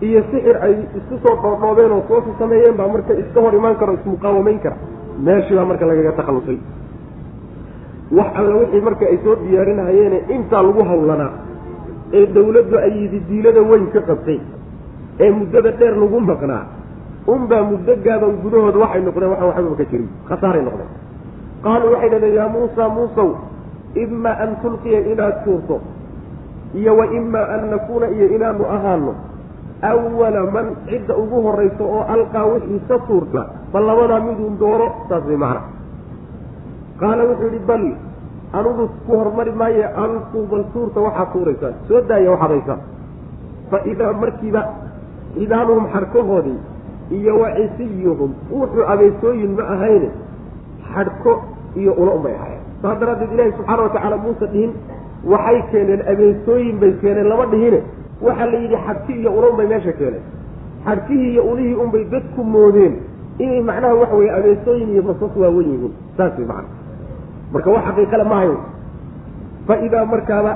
Iyo sixir ay isku soo dhoodhoobeen oo soosi sameeyeen baa marka iska hor imaan kara ismuqaawamayn kara. Meeshii baa marka lagaga takhallusay. Wax alla wixii marka ay soo diyaarinahayeene intaa lagu hawlanaa ee dawladdu ay yidi diilada weyn ka qabtay ee muddada dheer lagu maqnaa unbaa muddo gaaban gudahooda waxay noqdeen waxaan waxbaba ka jirin khasaaray noqdeen qaaluu waxay dhahdeen yaa muusa muusow ima an tulqiya inaad tuurto iyo wa imaa an nakuuna iyo inaanu ahaano awala man cidda ugu horayso oo alqaa wixiisa tuurta bal labadaa miduun dooro saas way macna qaala wuxuu yihi bal anugu ku hormari maaye alquu bal tuurta waxaad tuuraysaan soo daaya waxaad haysaan. Fa idaa markiiba xidaanuhum xadhkahoodii iyo wa cisiyuhum wuxuu abeesooyin ma ahayne xadhko iyo ulo unbay ahaayeen. Saas daraaddeed ilaahi subxaana watacaala muuse dhihin waxay keeneen abeesooyin bay keeneen lama dhihine. Waxaa la yidhi xadki iyo ulo unbay meesha keeneen. Xadkihii iyo ulihii unbay dadku moodeen. Inay macnaha waxa weye abeesooyin iyo masas waawen yihiin. Saas way macna. Marka wax xaqiiqale maahayo fa idaa markaaba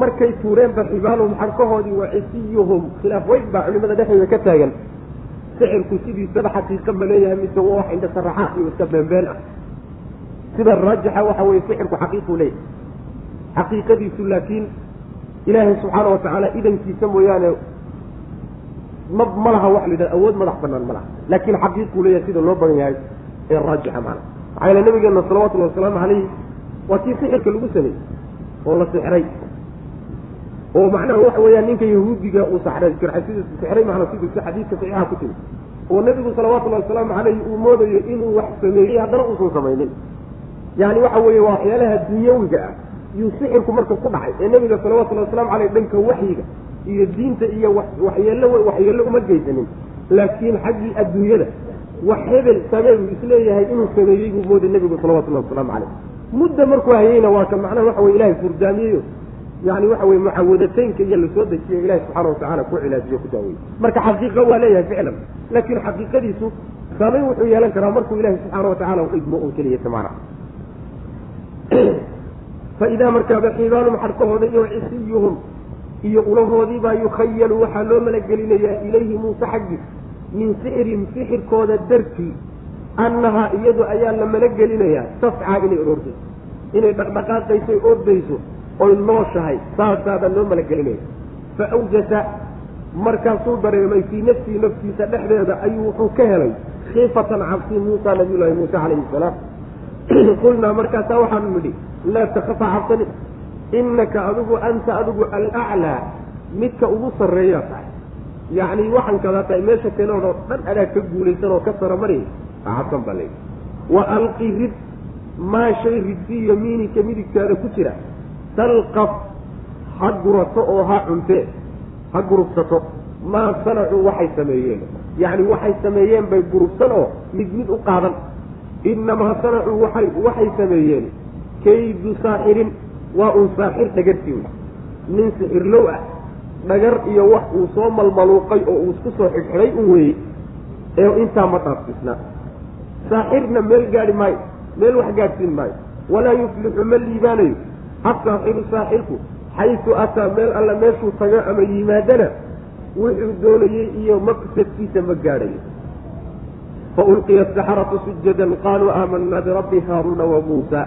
markay tuureenba xibaaluhum xadhkahoodii wa cisiyuhum khilaaf weyn baa culimada dhexdeeda ka taagan. Sixirku sidiisaba xaqiiqa ma leeyahay mise waa wax indha saraxaad iyo iska beenbeen ah sida raajixa waxa weye sixirku xaqiiquu leeyahay xaqiiqadiisu laakiin ilaahay subxaana watacaala idankiisa mooyaane ma ma laha wax la yidhahda awood madax banaan ma laha. Laakiin xaqiiquu leeyahay sida loo badan yahay ee raajixa macana maxaa yeele nabigeena salawatullahi wasalaamu calayhi waa kii sixirka lagu sameeyey oo la sixray. Oo macnaha waxa weeyaan ninka yahuudiga uu saxray jirxasidiisu sixray macna sidii si xadiidka saxiixa ku timi oo nebigu salawatullahi wasalaamu calayhi uu moodayo inuu wax sameeyey haddana uusan samaynin yani waxa weeye waxyaalaha dunyawiga ah. Yuu sixirku marka ku dhacay ee nebiga salawatullahi waslamu caleyh dhanka waxyiga iyo diinta iyo waxyeello waxyeello uma geysanin. Laakiin xaggii adduunyada wax hebel samee buu is leeyahay inuu sameeyey buu mooday nebigu salawatullahi wasalaamu caleyh mudda markuu hayeyna waa ka macnaha waxa weye ilahay furdaamiyeyo yani waxa weye mucawadateynka iyo la soo dejiyo ilahi subxaana watacaala ku cilaajiyo ku daaweeye marka xaqiiqa waa leeyahay ficlan. Laakiin xaqiiqadiisu saamayn wuxuu yeelan karaa markuu ilahi subxaana watacaala u idmo un keliyata macna fa idaa markaaba xibaalum xadhkahooda iyo cisiyuhum iyo ulahoodiibaa yukhayalu waxaa loo malagelinayaa ilayhi muuse xaggiis min sixrin sixirkooda dartii annahaa iyadu ayaa la malagelinayaa tascaa inay orordayso inay dhaqdhaqaaqayso oy ordayso oy nooshahay saasaabaa loo malagelinaya fa awjasa markaasuu dareemay fii nafsihi naftiisa dhexdeeda ayuu wuxuu ka helay khiifatan cabsi muusa nabiyullaahi muuse calayhi salaam qulnaa markaasaa waxaanu nidhi laa takafa cabsani innaka adigu anta adigu alaclaa midka ugu sarreeyaa tahay. Yacni waxaan kadaa tahay meesha kaleodoo dhan adaa ka guulaysan oo ka saramari cabsan baa layidhi wa alqi rid maa shay ridsi yamiinika midigtaada ku jira. Talqaf ha gurato oo ha cuntee ha gurubsato maa sanacuu waxay sameeyeen. Yacni waxay sameeyeen bay gurubsan oo mid mid u qaadan innamaa sanacuu waxay sameeyeen kaydu saaxirin waa uun saaxir dhagartii wey nin sixirlow ah dhagar iyo wax uu soo malmaluuqay oo uu isku soo xidhxidhay un weeye ee intaa ma dhaafsisna saaxirna meel gaadhi maayo meel wax gaadhsiin maayo walaa yuflixu ma liibaanayo hasaaxiru saaxirku xaysu ataa meel alla meeshuu tago ama yimaadana wuxuu doonayey iyo maqsadkiisa ma gaadhayo faulqiya asaxaratu sujadan qaaluu aamanaa birabbi haaruuna wa muusa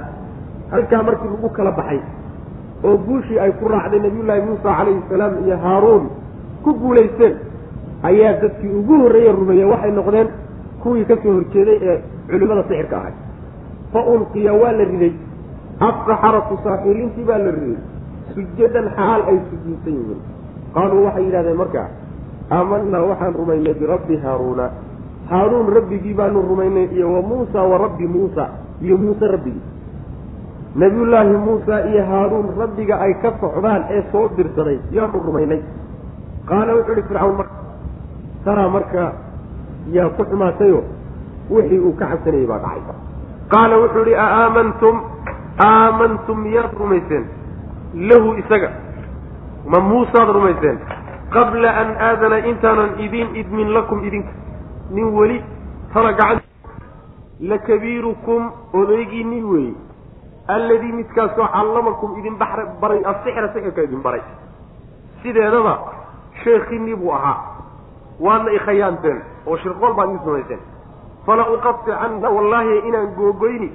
halkaa markii lagu kala baxay oo guushii ay ku raacday nabiyullaahi muusa calayhi salaam iyo haaruun ku guulaysteen ayaa dadkii ugu horreeye rumeeyeen waxay noqdeen kuwii ka soo horjeeday ee culimmada sixirka ahay fa ulqiya waa la riday assaxaratu saaxiriintii baa la riday sujadan xaal ay sujuudsan yihiin qaaluu waxay yidhahdeen markaa aamanaa waxaan rumaynay birabbi haaruuna haaruun rabbigii baanu rumaynay iyo wa muusa wa rabbi muusa iyo muuse rabbigii. Nabiyullaahi muusa iyo haaruun rabbiga ay ka socdaan ee soo dirsaday yaanu rumaynay. Qaala wuxuu ihi fircawn marka taraa marka yaa ku xumaatayo wixii uu ka cabsanayay baa dhacay. Qaala wuxuu ihi aaamantum aamantum miyaad rumayseen? Lahu isaga ma muusaad rumayseen? Qabla an aadana intaanan idin idmin lakum idinka nin weli tala gacan lakabiirukum odaygiinii weeye alladii midkaasoo callamakum idin baxra baray asixra sixirka idin baray. Sideedaba sheekhiinii buu ahaa. Waadna ikhayaanteen oo shirqool baad ii samayseen. Fala uqaficanna wallaahi inaan googoyni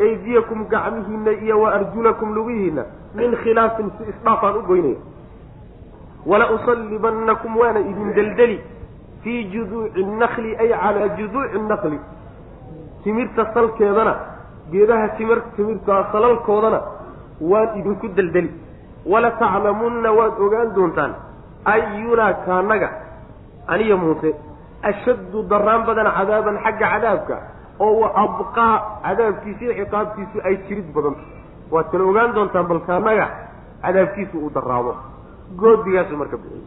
aydiyakum gacmihiinna iyo wa arjulakum lugihiinna min khilaafin si isdhaafaan u goynaya. Wala usallibannakum waana idin deldeli fii juduuci nakli ay calaa juduuci nakli timirta salkeedana geedaha timir timirta salalkoodana waan idinku deldeli wala taclamunna waad ogaan doontaan ayunaa kaanaga aniya muuse ashaddu daraan badan cadaaban xagga cadaabka oo wa abqaa cadaabkiisa iyo ciqaabkiisu ay jirid badanto waad kala ogaan doontaan bal kaanaga cadaabkiisu uu daraamo goodigaasuu marka bixiyey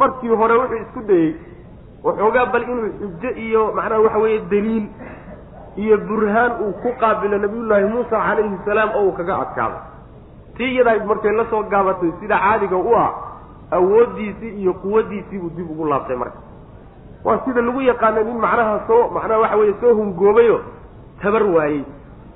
markii hore wuxuu isku dayey waxoogaa bal inuu xujo iyo macnaha waxa weeye daliil iyo burhaan uu ku qaabilo nabiyullaahi muusa calayhi salaam oo uu kaga adkaado. Tii iyadaa markay la soo gaabatay sida caadiga u ah awooddiisii iyo quwaddiisii buu dib ugu laabtay marka. Waa sida lagu yaqaana nin macnaha soo macnaha waxa weeye soo hungoobayo tabar waayey.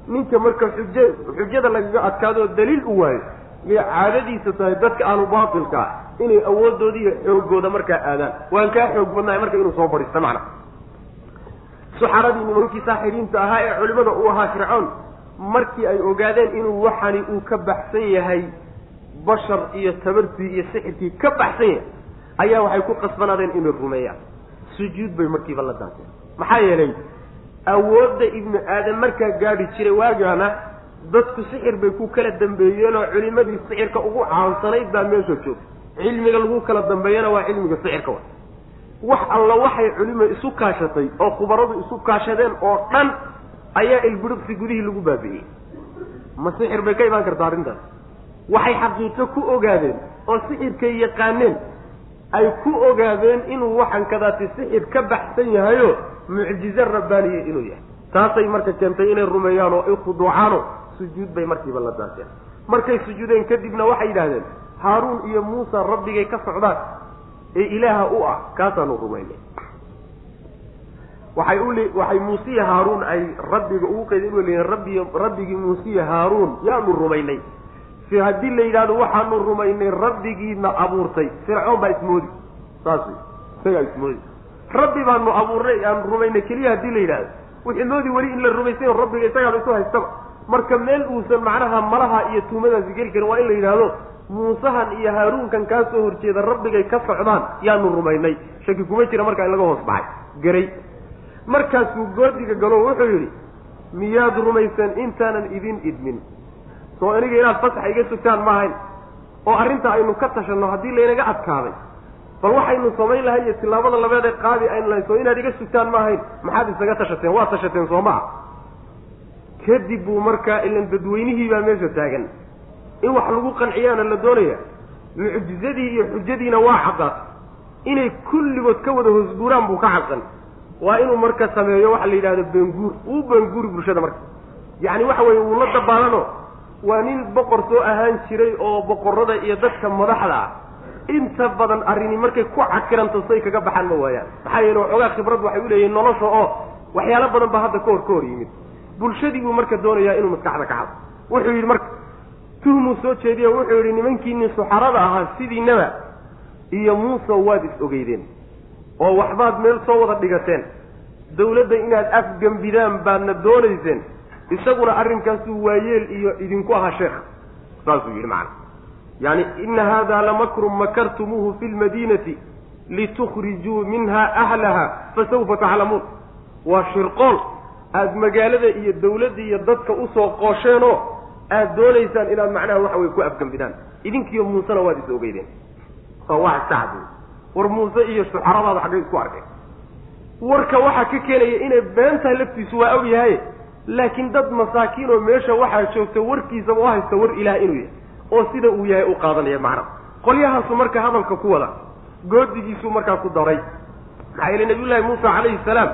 Ninka marka xujo xujada lagaga adkaado oo daliil u waayo miyay caadadiisa tahay dadka aanu baatilka ah inay awoodooda iyo xoogooda markaa aadaan. Waan kaa xoog badnahay marka inuu soo fadhiisto macna. Suxaradii nimankii saaxiriinta ahaa ee culimada uu ahaa fircoon markii ay ogaadeen inuu waxani uu ka baxsan yahay bashar iyo tabartii iyo sixirkii ka baxsan yahay ayaa waxay ku qasbanaadeen inay rumeeyaan. Sujuud bay markiiba la daanteen maxaa yeelay awoodda ibnu aadam markaa gaadhi jiray waagaana dadku sixir bay ku kala dambeeyeen oo culimadii sixirka ugu caansanayd baa meesha joogta cilmiga lagu kala dambeeyana waa cilmiga sixirka wa. Wax alla waxay culimo isu kaashatay oo khubaradu isu kaashadeen oo dhan ayaa ilbidhibsi gudihii lagu baabi'iyey. Ma sixir bay ka imaan kartaa arrintaas. Waxay xaqiiqo ku ogaadeen oo sixirkay yaqaaneen ay ku ogaadeen inuu waxan kadaati sixir ka baxsan yahayo mucjize rabbaaniye inuu yahay. Taasay marka keentay inay rumeeyaan oo ay khuduucaano sujuud bay markiiba la daaseen markay sujuudeen kadibna waxay yidhaahdeen haaruun iyo muusa rabbigay ka socdaan ee ilaaha u ah kaasaanu rumaynay. Waxay uli waxay muusiya haaruun ay rabbiga ugu u leeyihiin rabbi rabbigii muusiya haaruun yaanu rumaynay. Si haddii la yidhahdo waxaanu rumaynay rabbigiina abuurtay. Fircoon baa ismoodi. Saas isagaa ismoodi. Rabbi baanu abuurnay aanu rumaynay. Keliya haddii la yidhahdo wixii moodi weli in la rumaysayo rabbiga isagaaba isu haystaba marka meel uusan macnaha malaha iyo tuumadaasi geli karin waa in la yidhaahdo muusahan iyo haaruunkan kaa soo horjeeda rabbigay ka socdaan yaanu rumaynay. Shaki kuma jira markaa in laga hoos baxay. Garay markaasuu goodiga galo wuxuu yidhi miyaad rumaysan intaanan idin idmin? Soo aniga inaad fasax iga sugtaan maahayn oo arrinta aynu ka tashanno haddii laynaga adkaaday bal waxaynu samayn lahay iyo tillaabada labeedee qaadi aynu lahayn soo inaad iga sugtaan maahayn maxaad isaga tashateen waa tashateen soo maa kadib buu markaa ilan dadweynihii baa meesha taagan. In wax lagu qanciyaana la doonaya mucjizadii iyo xujadiina waa caddaatay inay kulligood ka wada hoosguuraan buu ka cabsan waa inuu marka sameeyo waxa la yidhahdo beenguur uu beenguuri bulshada marka. Yacni waxa weeye wuu la dabaalano waa nin boqor soo ahaan jiray oo boqorada iyo dadka madaxda ah. Inta badan arrini markay ku cakiranto say kaga baxaan ma waayaan. Maxaa yeele waxoogaa khibrad waxay u leeyihiin nolosha oo waxyaalo badan baa hadda ka hor ka hor yimid bulshadii buu marka doonayaa inuu maskaxda ka xado wuxuu yidhi marka tuhmuu soo jeediyo wuxuu yidhi nimankiinii suxarada ahaa sidiinaba iyo muuse waad is ogeydeen oo waxbaad meel soo wada dhigateen. Dawladda inaad afgembidaan baadna doonayseen isaguna arrinkaasuu waayeel iyo idinku ahaa sheekh. Saasuu yidhi macana yacni ina hada lamakrun makartumuuhu fi lmadiinati litukhrijuu minha ahlaha fasawfa taclamuun waa shirqool aada magaalada iyo dawladda iyo dadka u soo qoosheenoo aada doonaysaan inaad macnaha waxa weye ku afgambidaan idinkiiyo muusena waad is ogeydeen. Waa wax sacd war muuse iyo shuxaradaada xaggay isku arkay. Warka waxaa ka keenaya inay been tahay laftiisu waa og yahay laakiin dad masaakiin oo meesha waxaa joogta warkiisaba u haysta war ilaah inuu yahay oo sida uu yahay u qaadanaya macna qolyahaasu marka hadalka ku wada goodigiisuu markaa ku daray. Maxaa yeele nabiyullaahi muusa calayhi salaam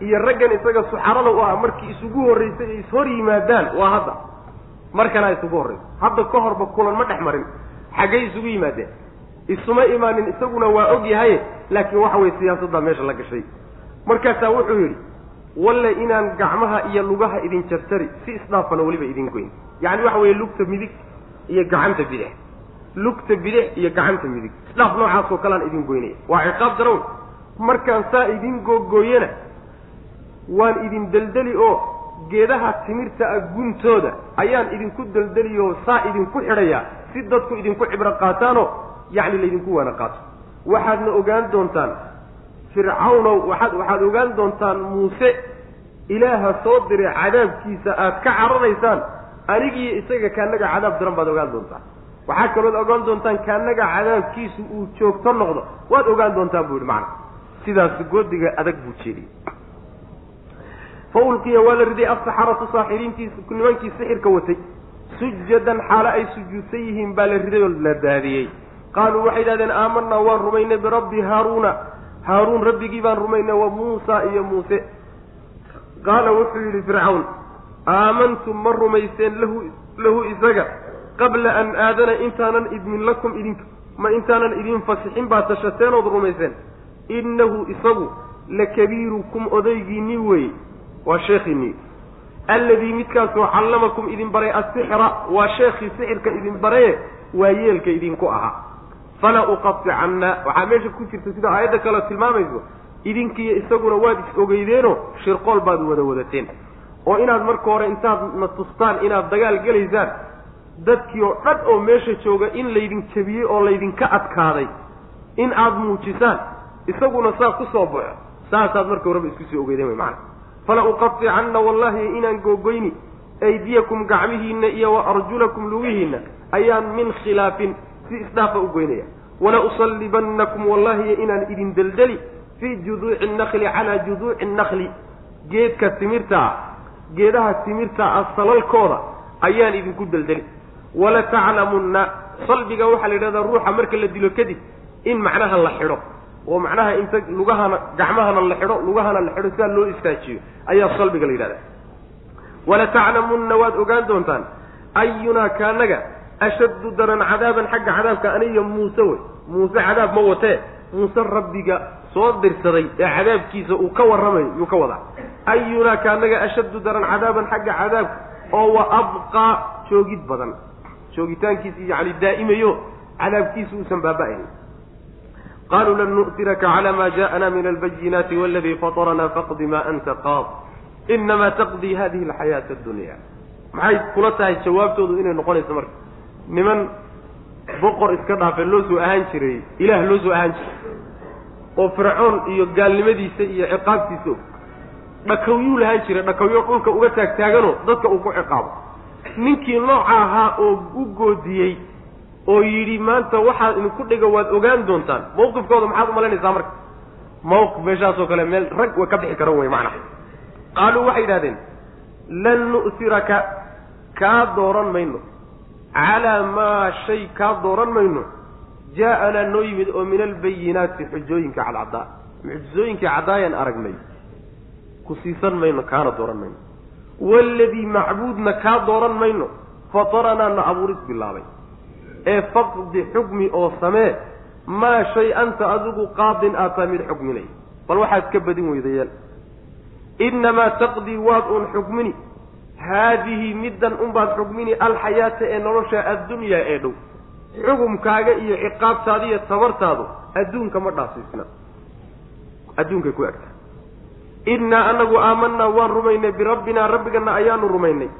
iyo raggan isaga suxarada u ah markii isugu horraysay ay ishor yimaadaan waa hadda. Mar kalea isugu horraysa hadda ka horba kulan ma dhex marin. Xaggay isugu yimaadeen. Isuma imaanin isaguna waa og yahay laakiin waxa weye siyaasaddaa meesha la gashay. Markaasaa wuxuu yidhi walle inaan gacmaha iyo lugaha idin jartari si isdhaafana weliba idin goyn. Yacni waxa weeye lugta midig iyo gacanta bidix. Lugta bidix iyo gacanta midig. Isdhaaf noocaasoo kalean idin goynaya waa ciqaab darown markaan saa idin googooyana waan idin deldeli oo geedaha timirta ah guntooda ayaan idinku deldeli oo saa idinku xidhayaa si dadku idinku cibro qaataanoo yacni laydinku waana qaato. Waxaadna ogaan doontaan fircawnow waxaad waxaad ogaan doontaan muuse ilaaha soo diray cadaabkiisa aad ka cararaysaan anigiiyo isaga kaanaga cadaab daran baad ogaan doontaan waxaa kalood ogaan doontaan kaanaga cadaabkiisu uu joogto noqdo waad ogaan doontaan buu yihi macana sidaas goodiga adag buu jeediyey fa ulqiya waa la riday asaxaratu saaxiriintii nimankii sixirka watay. Sujadan xaalo ay sujuudsan yihiin baa la riday oo la daadiyey. Qaaluu waxay yidhahdeen aamanaa waan rumaynay birabbi haaruuna. Haaruun rabbigii baan rumaynay wa muusa iyo muuse. Qaala wuxuu yidhi fircawn aamantum ma rumayseen lahu lahu isaga qabla an aadana intaanan idmin lakum idinka ma intaanan idin fasixin tashateen ood rumayseen. Innahu isagu lakabiirukum odaygiinii weeye waa sheekhiinii alladii midkaasoo callamakum idin baray asixra waa sheekhii sixirka idin baraye waa yeelka idinku ahaa. Fala uqaticanna waxaa meesha ku jirta sida aayadda kale tilmaamayso idinkiiyo isaguna waad is ogeydeeno shirqool baad wada wadateen. Oo inaad marka hore intaad na tustaan inaad dagaal gelaysaan dadkii oo dhan oo meesha jooga in laydin jebiyey oo laydinka adkaaday. In aad muujisaan isaguna saa ku soo baxo saasaad marka horeba isku soo ogeydeen wy macana fala uqaticanna wallahi inaan googoyni aydiyakum gacmihiinna iyo wa arjulakum lugihiinna ayaan min khilaafin si isdhaafa u goynaya. Wala usallibannakum wallahi inaan idin deldeli fii juduuci nnakli calaa juduuci nnakli geedka timirta ah geedaha timirta ah salalkooda ayaan idinku deldeli. Wala taclamunna salbiga waxaa la yidhahdaa ruuxa marka la dilo kadib in macnaha la xidho oo macnaha inta lugahana gacmahana la xidho lugahana la xidho sidaa loo istaajiyo ayaa salbiga la yidhahdaa. Wala taclamunna waad ogaan doontaan ayunaa kaanaga ashaddu daran cadaaban xagga cadaabka aniyo muuse wey. Muuse cadaab ma watee muuse rabbiga soo dirsaday ee cadaabkiisa uu ka warramayo yuu ka wadaa. Ayunaa kaanaga ashaddu daran cadaaban xagga cadaabka oo wa abqaa joogid badan. Joogitaankiisa yacni daa'imayo cadaabkiisa uusan baaba-ayn qaluu lan nu'tiraka cala ma jaءana min albayinaati waladii faطrna faqdi ma anta qaad inama taqdii hadihi alxayaata addunya maxay kula tahay jawaabtoodu inay noqonayso marka niman boqor iska dhaafe loo soo ahaan jiray ilaah loo soo ahaan jiray oo fircoon iyo gaalnimadiisa iyo ciqaabtiisa og dhakawyuu lahaan jiray dhakawyo dhulka uga taagtaaganoo dadka uu ku ciqaabo ninkii nooca ahaa oo u goodiyey oo yidhi maanta waxaad idinku dhiga waad ogaan doontaan. Mawqifkooda maxaad umalaynaysaa marka? Mawqif meeshaasoo kale meel rag way ka bixi karan wey macnaha. Qaaluu waxay yidhahdeen lan nu'siraka kaa dooran mayno. Calaa maa shay kaa dooran mayno. Jaa-anaa noo yimid oo min albayinaati xujooyinka cadcaddaa mucjizooyinkii caddaayaan aragnay. Ku siisan mayno kaana dooran mayno. Waaladii macbuudna kaa dooran mayno. Fataranaa na abuuris bilaabay ee faqdi xukmi oo samee maa shay anta adigu qaadin aad mid xukminay bal waxaad ka badin weydayeel innamaa taqdii waad uun xukmini. Haadihi middan unbaad xukmini alxayaata ee nolosha addunyaa ee dhow. Xukumkaaga iyo ciqaabtaada iyo tabartaadu adduunka ma dhaasiisna adduunkay ku egta innaa anagu aamanaa waan rumaynay birabbinaa rabbigana ayaanu rumaynay.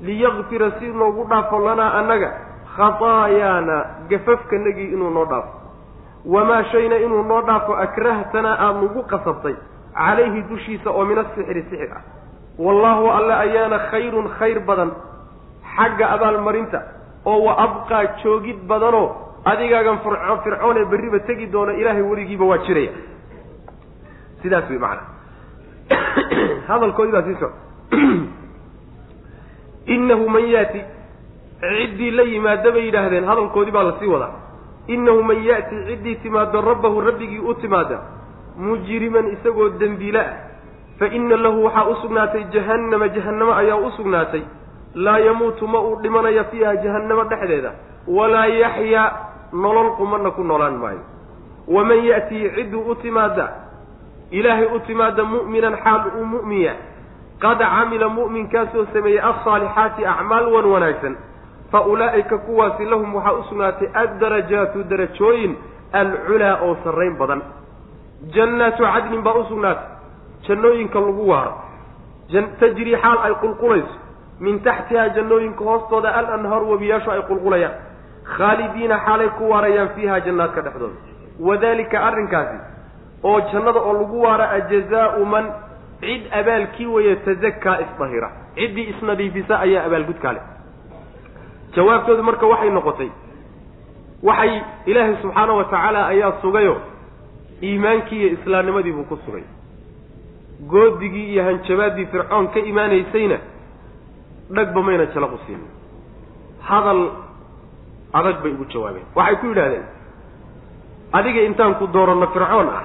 Liyakfira si noogu dhaafo lanaa annaga khataayaana gafafkanagii inuu noo dhaafo. Wamaa shayna inuu noo dhaafo akrahtanaa aada nagu qasabtay calayhi dushiisa oo min asixri sixir ah. Wallaahu alle ayaana khayrun khayr badan xagga abaalmarinta oo wa abqaa joogid badanoo adigaagan firco fircoon ee berriba tegi doona ilaahay weligiiba waa jiraya. Sidaas wey macana hadalkoodii baa sii socda. Innahu man yaati ciddii la yimaada bay yidhaahdeen hadalkoodii baa la sii wadaa. Innahu man yaati ciddii timaado rabbahu rabbigii u timaada mujriman isagoo dembiile ah. Fa inna lahu waxaa u sugnaatay jahannama jahannamo ayaa u sugnaatay. Laa yamuutu ma uu dhimanaya fiiha jahannamo dhexdeeda. Walaa yaxyaa nolol qumana ku noolaan maayo. Waman ya'tii cidduu u timaada ilaahay u timaada mu'minan xaal uu mu'minya qad camila mu'minkaasoo sameeyey alsaalixaati acmaal wan wanaagsan fa ulaa'ika kuwaasi lahum waxaa u sugnaatay addarajaatu darajooyin alculaa oo sarrayn badan jannaatu cadnin baa u sugnaatay jannooyinka lagu waaro tajrii xaal ay qulqulayso min taxtihaa jannooyinka hoostooda alanhaar webiyaashu ay qulqulayaan khaalidiina xaalay ku waarayaan fiiha jannaadka dhexdooda wadalika arrinkaasi oo jannada oo lagu waara a jazaau man cid abaalkii weeye tazakaa isdahira ciddii isnadiifisa ayaa abaalgudkaa leh jawaabtoodu marka waxay noqotay waxay ilaahay subxaana wa tacaala ayaa sugayo iimaankii iyo islaamnimadii buu ku sugay. Goodigii iyo hanjabaaddii fircoon ka imaanaysayna dhagba mayna jalaqu siin. Hadal adag bay ugu jawaabeen. Waxay ku yidhahdeen adiga intaan ku dooranno fircoon ah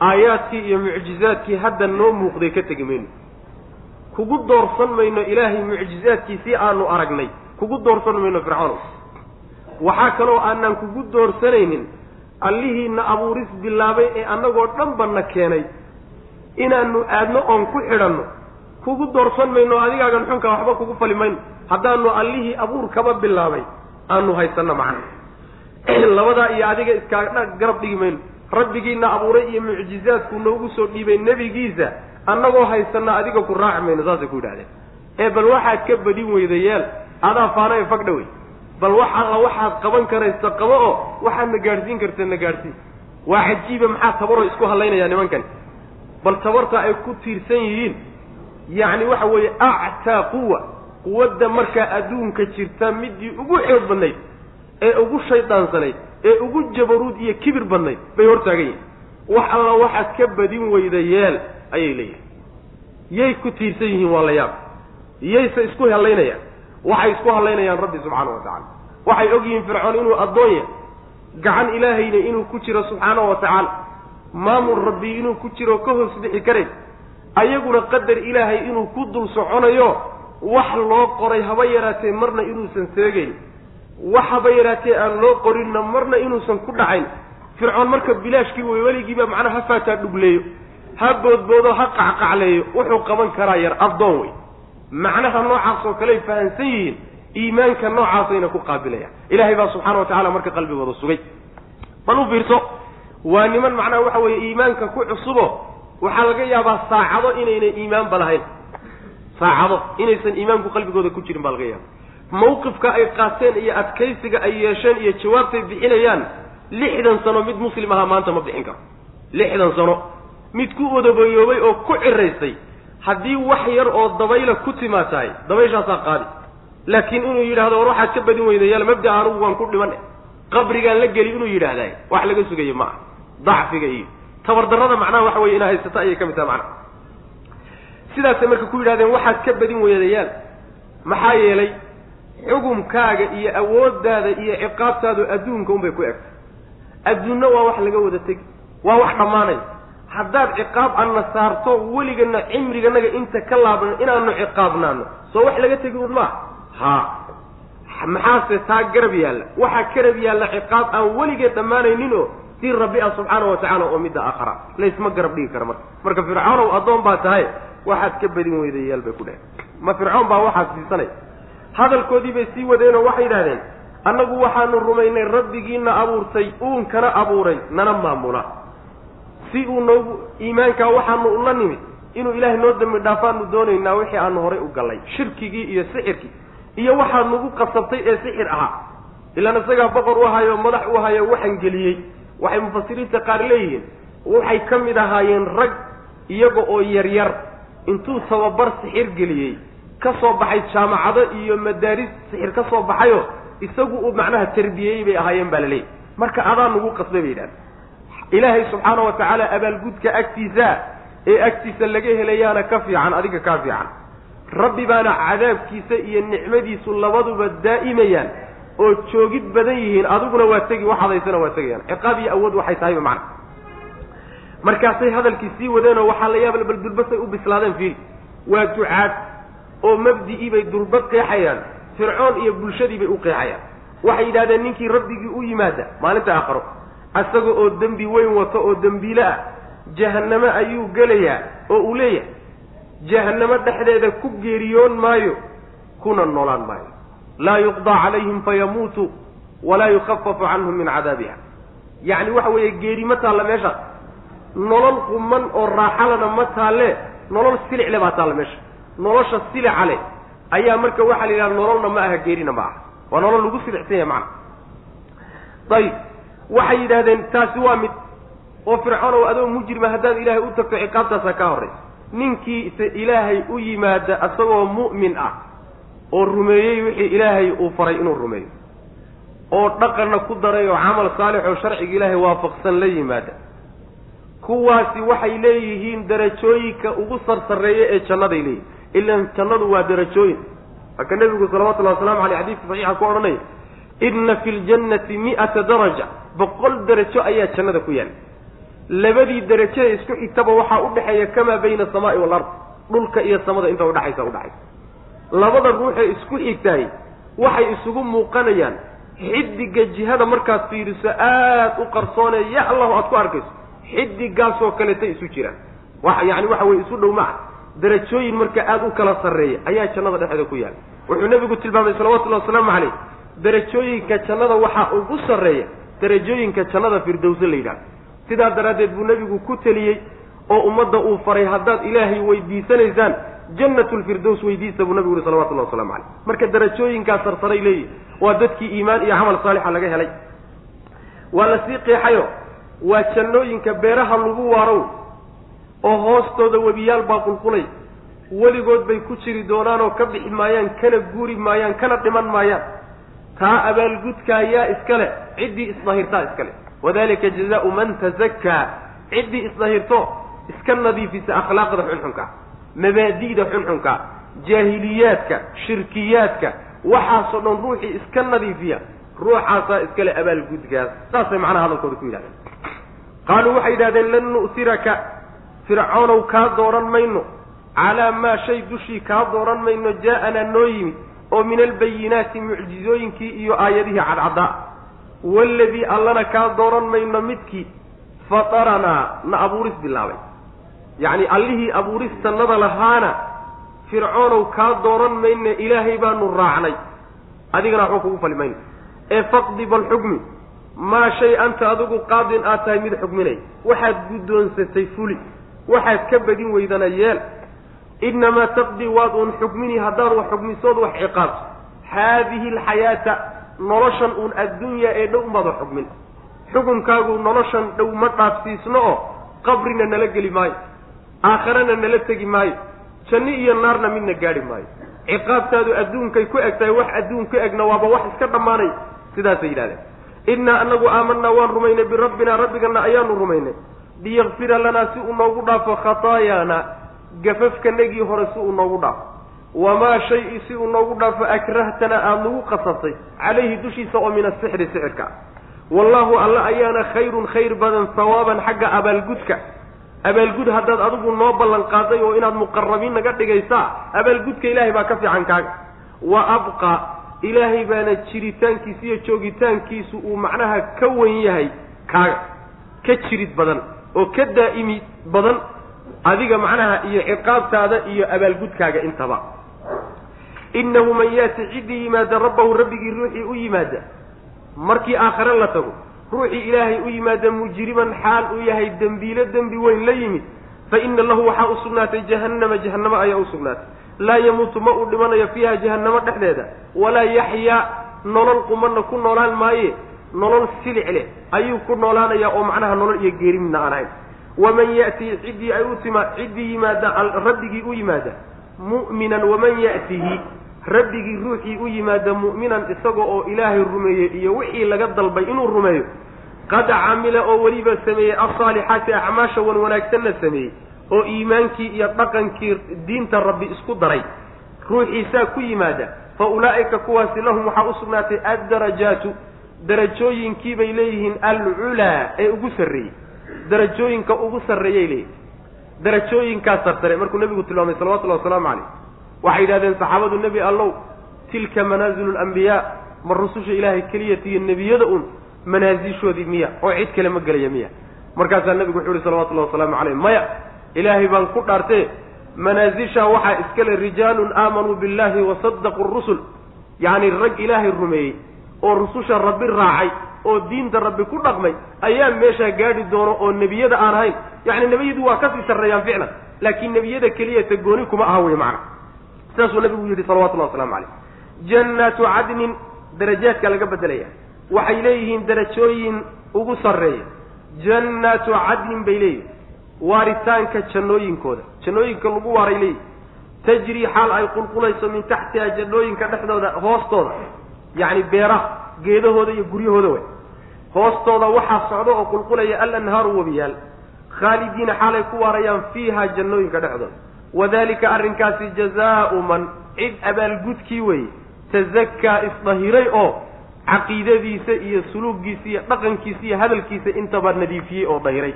aayaadkii iyo mucjizaadkii hadda noo muuqday ka tegi mayno kugu doorsan mayno ilaahay mucjizaadkiisii aanu aragnay kugu doorsan mayno fircoon. Waxaa kaloo aanaan kugu doorsanaynin allihiina abuuris bilaabay ee annagoo dhanba na keenay inaanu aadno oon ku xidhanno. Kugu doorsan mayno adigaagan xunka waxba kugu fali mayno haddaanu allihii abuur kaba bilaabay aanu haysanno macna labadaa iyo adiga iskaaga garab dhigi mayno. Rabbigiina abuuray iyo mucjizaadku noogu soo dhiibay nebigiisa annagoo haysanna adiga ku raaci mayno saasay ku yidhahdeen ee bal waxaad ka badin weyda adaa faanae fagdha wey. Bal wax alla waxaad qaban karaysa qabo oo waxaad na gaadhsiin karta na gaadhsiin waa cajiiba maxaa tabaro isku hadlaynayaa nimankani bal tabarta ay ku tiirsan yihiin yacni waxa weeye actaa quwa. Quwadda markaa adduunka jirta midii ugu xoog badnayd ee ugu shaydaansanayd ee ugu jabaruud iyo kibir badnayd bay hortaagan yihiin wax alla waxaad ka badin weyda yeel ayay leeyihiin yay ku tiirsan yihiin waa la yaab. Yayse isku hadlaynayaan waxay isku hadlaynayaan rabbi subxaana wa tacala waxay og yihiin fircoon inuu addoon yahay gacan ilaahayna inuu ku jiro subxaana wa tacaala. Maamul rabbi inuu ku jiro ka hoos bixi karayn ayaguna qadar ilaahay inuu ku dul soconayo wax loo qoray haba yaraatee marna inuusan seegayn. Wax haba yaraatee aan loo qorinna marna inuusan ku dhacayn. Fircoon marka bilaashkii wey weligiiba macnaha ha faataa dhugleeyo. Ha boodboodo ha qacqacleeyo. Wuxuu qaban karaa yar addoon wey macnaha noocaas oo kaley fahansan yihiin iimaanka noocaasayna ku qaabilayaan ilaahay baa subxaana wa tacala marka qalbigooda sugay. Bal u fiirso waa niman macnaha waxa weeye iimaanka ku cusubo waxaa laga yaabaa saacado inaynan iimaanba lahayn. Saacado inaysan iimaanku qalbigooda ku jirin baa laga yaaba mawqifka ay qaateen iyo adkaysiga ay yeesheen iyo jawaabtay bixinayaan lixdan sano mid muslim ahaa maanta ma bixin karo. Lixdan sano. Mid ku odobayoobay oo ku ciraysay haddii wax yar oo dabayla ku timaad tahay dabayshaasaa qaadi. Laakiin inuu yidhahdo war waxaad ka badin weyda yaal mabda anugu waan ku dhiman. Qabrigaan la geli inuu yidhaahday wax laga sugayo ma aha. Dacfiga iyo tabardarrada macnaha waxa weye inaa haysato ayay ka mid tahay macnaha. Sidaasay marka ku yidhahdeen waxaad ka badin weydayaal maxaa yeelay xukumkaaga iyo awooddaada iyo ciqaabtaadu adduunka unbay ku egtay. Adduunna waa wax laga wada tegi waa wax dhammaanaya haddaad ciqaab anna saarto weligana cimriganaga inta ka laabno inaanu ciqaabnaano. Soo wax laga tegi un maaha? Ha. Maxaase taa garab yaalla? Waxaa garab yaalla ciqaab aan weligeed dhammaanaynin oo si rabbi ah subxaana wa tacala oo midda aakhara. Laysma garab dhigi kara marka. Marka fircoonow addoon baa tahay waxaad ka badin weydayaal bay ku dheheen ma fircoon baa waxaad siisanay? Hadalkoodii bay sii wadeenoo waxay yidhahdeen annagu waxaanu rumaynay rabbigiina abuurtay uunkana abuuray nana maamula si uu noogu iimaankaa waxaanu ula nimid inuu ilaahay noo dambi dhaafaanu doonaynaa wixii aanu horay u gallay shirkigii iyo sixirkii iyo waxaad nagu qasabtay ee sixir ahaa. Ilaan isagaa boqor u ahayo madax u ahayo waxaan geliyey. Waxay mufasiriinta qaar leeyihiin waxay ka mid ahaayeen rag iyaga oo yaryar intuu tababar sixir geliyey ka soo baxay jaamacado iyo madaaris sixir ka soo baxayo isagu uu macnaha tarbiyeyey bay ahaayeen baa la leeyahy marka adaa nagu qasbay bay yidhahda ilaahay subxaana wa tacaala abaalgudka agtiisa ee agtiisa laga helayaana ka fiican adiga kaa fiican. Rabbi baana cadaabkiisa iyo nicmadiisu labaduba daa'imayaan oo joogid badan yihiin adiguna waa tegi waxaad haysana waa tegayaan. Ciqaab iyo awood waxay tahayba macna. Markaasay hadalkii sii wadeenoo waxaa la yaaba bal durbasay u bislaadeen fiili waa ducaad oo mabdi'ii bay durbad qeexayaan. Fircoon iyo bulshadii bay u qeexayaan. Waxay yidhahdeen ninkii rabbigii u yimaada maalinta aakharo isaga oo dembi weyn wato oo dembiile ah jahannamo ayuu gelayaa oo uu leeyahay. Jahannamo dhexdeeda ku geeriyoon maayo kuna noolaan maayo. Laa yuqdaa calayhim fayamuutu walaa yukhafafu canhum min cadaabiha. Yacni waxa weeye geeri ma taalla meesha. Nolol quman oo raaxalana ma taalle nolol silicle baa taalla meesha. Nolosha silica leh ayaa marka waxaa la yidhaha nololna ma aha geerina ma aha. Waa nolol lagu silicsan yahay macana ayib waxay yidhahdeen taasi waa mid oo fircoonow adoo mujrima haddaad ilaahay u tagto ciqaabtaasaa kaa horraysa ninkii ilaahay u yimaada isagoo mu'min ah oo rumeeyey wixii ilaahay uu faray inuu rumeeyo oo dhaqanna ku daray oo camal saalix oo sharciga ilaahay waafaqsan la yimaada. Kuwaasi waxay leeyihiin darajooyinka ugu sarsareeya ee jannaday leeyihiin ilan jannadu waa darajooyin. Marka nebigu salawatullahi wasalamu aleyh xadiidka saxiixa ku odhanaya inna fi ljannati mi'ata daraja. Boqol darajo ayaa jannada ku yaalla labadii darajo ee isku xigtaba waxaa u dhexeeya kamaa bayna asamaai waalard dhulka iyo samada inta udhexaysa udhexaysa labada ruuxee isku xigtahay waxay isugu muuqanayaan. Xidiga jihada markaad fiiriso aada u qarsoonee ya allahu aad ku arkayso. Xidigaasoo kaletay isu jiraan. Wa yani waxa weye isu dhow maca. Darajooyin marka aada u kala sarreeya ayaa jannada dhexeeda ku yaalla wuxuu nebigu tilmaamay salawatullahi wasalaamu caleyh darajooyinka jannada waxaa ugu sarreeya darajooyinka jannada firdowse la yidhahdo sidaa daraaddeed buu nebigu ku teliyey oo ummadda uu faray haddaad ilaahay weydiisanaysaan jannatulfirdows weydiista buu nabigu yuhi salawatullahi wasalamu caleyh marka darajooyinkaa sarsaray leeyihi waa dadkii iimaan iyo camal saalixa laga helay. Waa la sii qeexayo waa jannooyinka beeraha lagu waarow oo hoostooda webiyaal baa qulqulay. Weligood bay ku jiri doonaan oo ka bixi maayaan kana guuri maayaan kana dhiman maayaan taa abaalgudkaa yaa iska leh ciddii isdahirtaa iska leh. Wadalika jazaau man tazakkaa ciddii isdahirto iska nadiifisa akhlaaqda xunxunka mabaadi'da xunxunka jaahiliyaadka shirkiyaadka waxaasoo dhan ruuxii iska nadiifiya ruuxaasaa iskale abaalgudkaas. Saasay macnaha hadalkooda ku yidhahdeen. Qaaluu waxay yidhahdeen lan nu'tiraka fircoonow kaa dooran mayno calaa maa shay dushii kaa dooran mayno jaa'anaa noo yimid oo min albayinaati mucjizooyinkii iyo aayadihii cadcaddaa waaladii allana kaa dooran mayno midkii fataranaa na abuuris bilaabay. Yacni allihii abuuristannada lahaana fircoonow kaa dooran mayne ilaahay baanu raacnay. Adigana waxba kugu fali mayno ee faqdi bal xukmi maa shay anta adigu qaadin aad tahay mid xukminay waxaad guddoonsatay fuli waxaad ka badin weydana yeel innamaa taqdii waad uun xukmini haddaad wax xukmisood wax ciqaabto haadihi alxayaata noloshan uun addunya ee dhow unbaad wax xukmin xukunkaagu noloshan dhow ma dhaafsiisno oo qabrina nala geli maayo aakharana nala tegi maayo janno iyo naarna midna gaadhi maayo ciqaabtaadu adduunkay ku eg tahay wax adduun ku egna waaba wax iska dhammaanay sidaasay yidhahdeen innaa anagu aamanaa waan rumaynay birabbinaa rabbigana ayaanu rumaynay liyakfira lanaa si uu noogu dhaafo khataayaana gafafkanagii hore si uu noogu dhaafo wamaa shay si uu noogu dhaafo akrahtana aada nagu qasabtay calayhi dushiisa oo min asixri sixirka. Wallaahu alla ayaana khayrun khayr badan sawaaban xagga abaalgudka. Abaalgud haddaad adigu noo ballan qaaday oo inaad muqarabiin naga dhigaysaa abaalgudka ilaahay baa ka fiican kaaga wa abqa ilaahay baana jiritaankiisa iyo joogitaankiisu uu macnaha ka wen yahay kaaga ka jirid badan oo ka daa'imi badan adiga macnaha iyo ciqaabtaada iyo abaalgudkaaga intaba. Innahu man yaati ciddii yimaada rabbahu rabbigii ruuxii u yimaada markii aakhare la tago ruuxii ilaahay u yimaada mujriman xaal uu yahay dembiilo dembi weyn la yimid fa ina lahu waxaa u sugnaatay jahannama jahannamo ayaa u sugnaatay. Laa yamuutu ma uu dhimanayo fiiha jahannamo dhexdeeda walaa yaxyaa nolol qumanna ku noolaan maaye nolol silic leh ayuu ku noolaanayaa oo macnaha nolol iyo geeri midna aan ahayn waman ya'tii ciddii ay u tima ciddii yimaada rabbigii u yimaada mu'minan waman ya'tihi rabbigii ruuxii u yimaada mu'minan isaga oo ilaahay rumeeyey iyo wixii laga dalbay inuu rumeeyo qad camila oo weliba sameeyey alsaalixaati acmaasha wan wanaagsanna sameeyey oo iimaankii iyo dhaqankii diinta rabbi isku daray ruuxiisaa ku yimaada fa ulaa'ika kuwaasi lahum waxaa u sugnaatay addarajaatu darajooyinkii bay leeyihiin alculaa ee ugu sarreeyey darajooyinka ugu sarreeyay leeyihiin darajooyinkaa sarsare markuu nebigu tilmaamay salawatullahi wasalaamu calayh waxay yidhahdeen saxaabadu nebi allow tilka manaazilu lambiyaa ma rususha ilaahay keliyata iyo nebiyada un manaasishoodii miya oo cid kale ma gelaya miya. Markaasaa nebigu wuxu uhi salawatullahi wasalaamu calayh maya ilaahay baan ku dhaartee manaasishaa waxaa iskale rijaalun aamanuu billahi wasadaquu rusul. Yacni rag ilaahay rumeeyey oo rususha rabbi raacay oo diinta rabbi ku dhaqmay ayaa meeshaa gaadhi doono oo nebiyada aan ahayn. Yacni nebiyadu waa ka sii sarreeyaan ficlan laakiin nebiyada keliyata gooni kuma aha wey macna. Sidaasuu nabigu yidhi salawatullahi waslamu calayh. Jannaatu cadnin darajaadka laga bedelaya. Waxay leeyihiin darajooyin ugu sarreeya. Jannaatu cadnin bay leeyihiin waaritaanka jannooyinkooda. Jannooyinka lagu waaray leeyihiin tajrii xaal ay qulqulayso min taxtiha jannooyinka dhexdooda hoostooda yacni beeraha geedahooda iyo guryahooda wey hoostooda waxaa socdo oo qulqulaya alanhaaru webiyaal khaalidiina xaalay ku waarayaan fiiha jannooyinka dhexdooda wadalika arrinkaasi jazaau man cid abaalgudkii weeye tazakkaa isdahiray oo caqiidadiisa iyo suluuggiisa iyo dhaqankiisa iyo hadalkiisa intaba nadiifiyey oo dahiray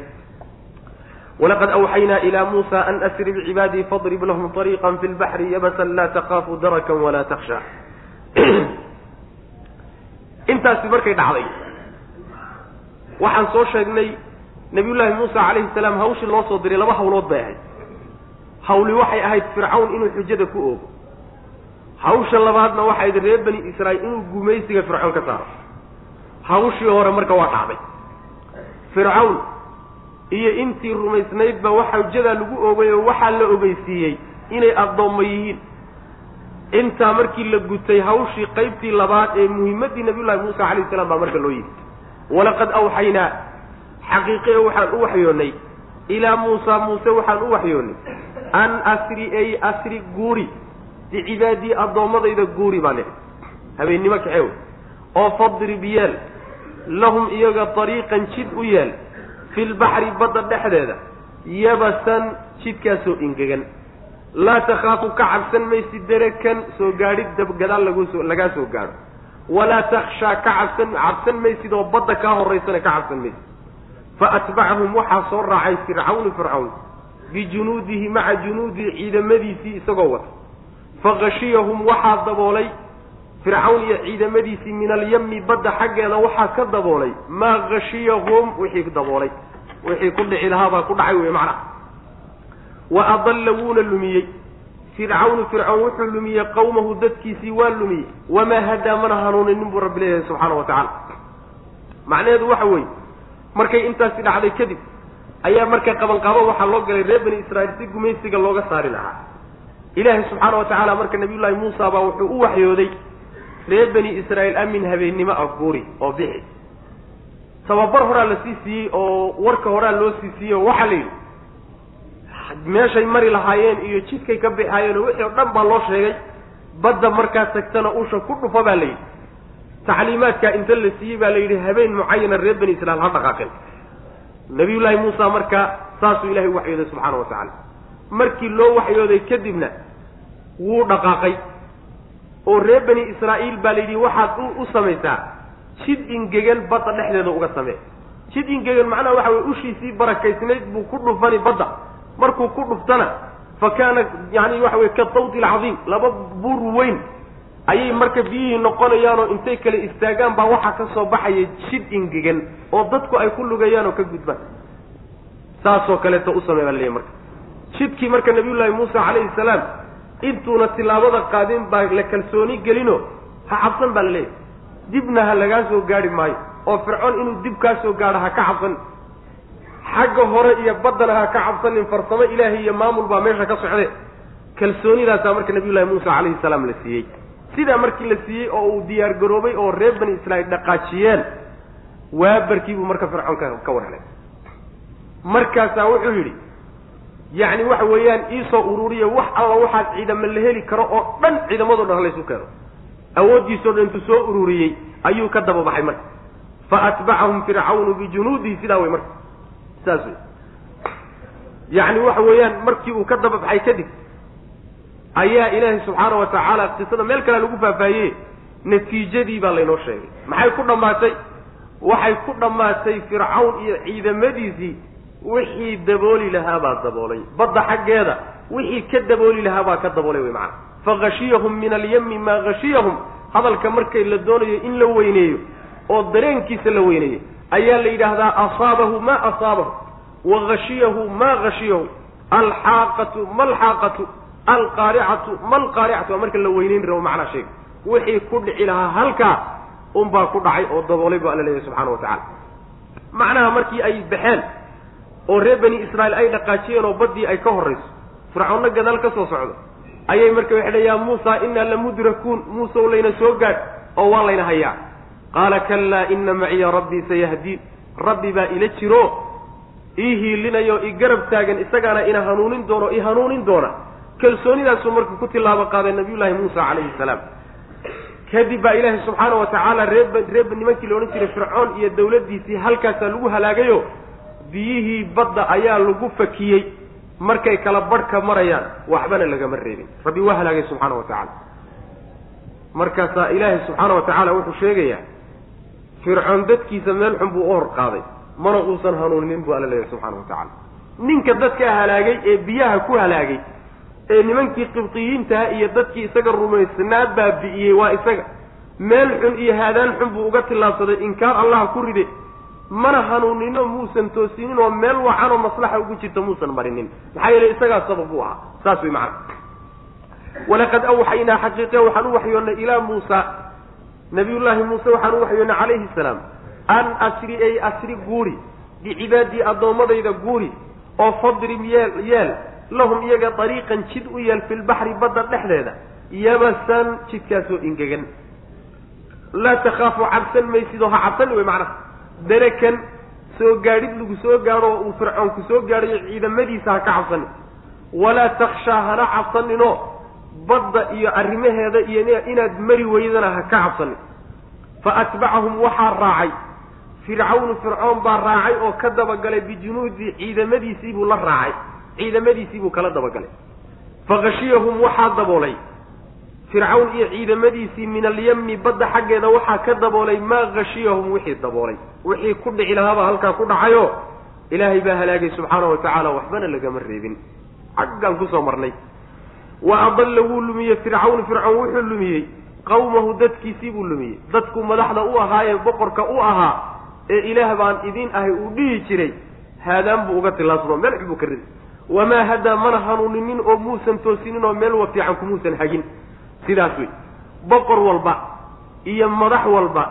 walaqad awxaynaa ilaa muusa an asri bicibaadii fadrib lahum طariiqa fi lbaxri yabasan laa takaafu darakan walaa taksha intaasi markay dhacday. Waxaan soo sheegnay nabiyullaahi muusa calayhi salaam hawshii loo soo diray laba hawlood bay ahayd. Hawli waxay ahayd fircawn inuu xujada ku oogo. Hawsha labaadna waxay ahayd reer bani israa'iil inuu gumaysiga fircawn ka saaro. Hawshii hore marka waa dhacday. Fircawn iyo intii rumaysnaydba waxa xujadaa lagu oogay oo waxaa la ogeysiiyey inay addoommo yihiin intaa markii la gutay hawshii qaybtii labaad ee muhimmaddii nabiyullahi muusa calayhi salaam baa marka loo yimi walaqad awxaynaa xaqiiqe waxaan u waxyoonnay ilaa muusa muuse waxaan u waxyoonnay an asri ay asri guuri bicibaadii addoommadayda guuri baa nidhi habeennimo kaxeew oo fadrib yeel lahum iyaga dariiqan jid u yeel fi lbaxri badda dhexdeeda yabasan jidkaasoo ingegan laa takhaafu ka cabsan maysid derakan soo gaadhid dabgadaal lagusoo lagaa soo gaadho. Walaa takshaa ka cabsan cabsan maysid oo badda kaa horaysana ka cabsan maysid. Fa atbacahum waxaa soo raacay fircawnu fircawn bijunuudihi maca junuudihi ciidamadiisii isagoo wata. Faqashiyahum waxaa daboolay fircawn iyo ciidamadiisii min alyami badda xaggeeda waxaa ka daboolay maa khashiyahum wixii daboolay. Wixii ku dhici lahaabaa ku dhacay wey macnaha wa adalla wuuna lumiyey. Fircawnu fircawn wuxuu lumiyey qawmahu dadkiisii waa lumiyey. Wamaa hadaa mana hanuuninin buu rabbi leeyahay subxaana wa tacaala. Macnaheedu waxa weeye markay intaasi dhacday kadib ayaa marka qabanqaabo waxaa loo galay reer bani israa'iil si gumaysiga looga saari lahaa. Ilaahay subxaana wa tacaala marka nabiyullaahi muusa baa wuxuu u waxyooday reer bani israa'iil amin habeennimo ah guuri oo bixi. Tababar horaa la sii siiyey oo warka horaa loo sii siiyey oo waxaa la yidhi meeshay mari lahaayeen iyo jidkay ka bixaayeen oo wixii o dhan baa loo sheegay badda markaa tagtana usha ku dhufa baa la yidhi. Tacliimaadkaa inta la siiyey baa la yidhi habeen mucayana reer bani israiil ha dhaqaaqeen nabiyullaahi muusa markaa saasuu ilahay u waxyooday subxaana wa tacaala. Markii loo waxyooday kadibna wuu dhaqaaqay oo reer bani israa'iil baa la yidhi waxaad u samaysaa. Jid ingegan badda dhexdeeda uga samee. Jid ingegan macnaha waxa weye ushiisii barakaysnayd buu ku dhufani badda markuu ku dhuftana fa kaana yani waxa weye ka dawdi alcadiim laba buur weyn ayay marka biyihii noqonayaanoo intay kale istaagaan baa waxaa ka soo baxaya jid ingegan oo dadku ay ku lugayaan oo ka gudbaan. Saasoo kaleeto u samey baa laleeyahy marka. Jidkii marka nabiyullaahi muusa calayhi salaam intuuna tilaabada qaadin baa la kalsooni gelino ha cabsan baa la leeyahy dibna ha lagaa soo gaadhi maayo oo fircoon inuu dib kaa soo gaadho ha ka cabsanin xagga hore iyo baddana ha ka cabsanin farsamo ilaahay iyo maamul baa meesha ka socde kalsoonidaasaa marka nabiyullahi muusa calayhi salaam la siiyey. Sidaa markii la siiyey oo uu diyaar garoobay oo reer bani israa'iil dhaqaajiyeen waabarkii buu marka fircoon ka ka war helay markaasaa wuxuu yidhi yacni waxa weeyaan iisoo ururiya wax alla waxaad ciidamo la heli karo oo dhan ciidamadoo dhan halaysu keeno. Awooddiisoo dhan intuu soo ururiyey ayuu ka daba baxay marka. Fa atbacahum fircawnu bijunuudihi sidaa wey marka saas wey yacni waxa weeyaan markii uu ka daba baxay kadib ayaa ilaahay subxaana wa tacaala qisada meel kale lagu faahfaahiyey natiijadii baa laynoo sheegay. Maxay ku dhammaatay? Waxay ku dhammaatay fircawn iyo ciidamadiisii wixii dabooli lahaa baa daboolay. Badda xaggeeda wixii ka dabooli lahaa baa ka daboolay wey macana fahashiyahum min alyami maa hashiyahum hadalka markay la doonayo in la weyneeyo oo dareenkiisa la weyneeyo ayaa la yidhaahdaa asaabahu maa asaabahu wa hashiyahu maa hashiyahu alxaaqatu ma alxaaqatu alqaaricatu ma alqaaricatu waa marka la weyneyn rabo macnaa sheega wixii ku dhici lahaa halkaa unbaa ku dhacay oo daboolay bu alla leeyahy subxana wa tacala macnaha markii ay baxeen oo reer bani israa'iil ay dhaqaajiyeen oo baddii ay ka horrayso fircoonna gadaal ka soo socdo ayay marka waxay yaa muusa innaa lamudrakuun muusew layna soo gaadh oo waa layna hayaa qaala kallaa inna maciya rabbii sayahdiin rabbi baa ila jiro ii hiilinayo i garab taagan isagaana ina hanuunin doono i hanuunin doona. Kalsoonidaasuu marka ku tilaabo qaaday nabiyullaahi muusa calayhi salaam. Kadib baa ilaahay subxaana wa tacaala reeb reeb nimankii la odhan jiray fircoon iyo dawladdiisii halkaasaa lagu halaagayo biyihii badda ayaa lagu fakiyey. Markay kala badhka marayaan waxbana lagama reebin. Rabbi waa halaagay subxaana wa tacaala. Markaasaa ilaahay subxaana wa tacaala wuxuu sheegayaa fircoon dadkiisa meel xun buu u hor qaaday. Mana uusan hanuuninin buu alla leeyahay subxana wa tacaala. Ninka dadkaa halaagay ee biyaha ku halaagay ee nimankii qibdiyiintaha iyo dadkii isaga rumaysnaa baabi'iyey waa isaga. Meel xun iyo haadaan xun buu uga tillaabsaday inkaar allaha ku ride. Mana hanuunino muusan toosinin oo meel wacanoo maslaxa ugu jirta muusan marinin. Maxaa yeele isagaa sabab u ahaa. Saas way macana walaqad awxaynaa xaqiiqe waxaan u waxyoonnay ilaa muusa nabiyullaahi muuse waxaan u waxyoonnay calayhi salaam an asri ay asri guuri bicibaadii addoommadayda guuri oo fadrib yeel yeel lahum iyaga dariiqan jid u yeel filbaxri badda dhexdeeda yabasan jidkaasoo ingegan. Laa takhaafu cabsan maysid oo ha cabsani wey macnaha darakan soo gaadhid lagu soo gaadho oo uu fircoon ku soo gaadhayo ciidamadiisa ha ka cabsanin walaa takshaa hana cabsaninoo badda iyo arrimaheeda iyo inaad mari weydana ha ka cabsanin fa atbacahum waxaa raacay. Fircawnu fircoon baa raacay oo ka dabagalay bijunuudi ciidamadiisii buu la raacay. Ciidamadiisii buu kala dabagalay. Fakhashiyahum waxaa daboolay. Fircawn iyo ciidamadiisii min alyami badda xaggeeda waxaa ka daboolay maa khashiyahum wixii daboolay. Wixii ku dhici lahaabaa halkaa ku dhacayo ilaahay baa halaagay subxaana wa tacaala waxbana lagama reebin. Xaggaan ku soo marnay wa adalla wuu lumiyey fircawn fircawn wuxuu lumiyey. Qawmahu dadkiisii buu lumiyey. Dadku madaxda u ahaa ee boqorka u ahaa ee ilaah baan idin ahay uu dhihi jiray haadaan buu uga tilaasado meel xun buu ka riday. Wamaa hadaa mana hanuuninin oo muusan toosinin oo meel wa fiican kumuusan hagin. Sidaas wey boqor walba iyo madax walba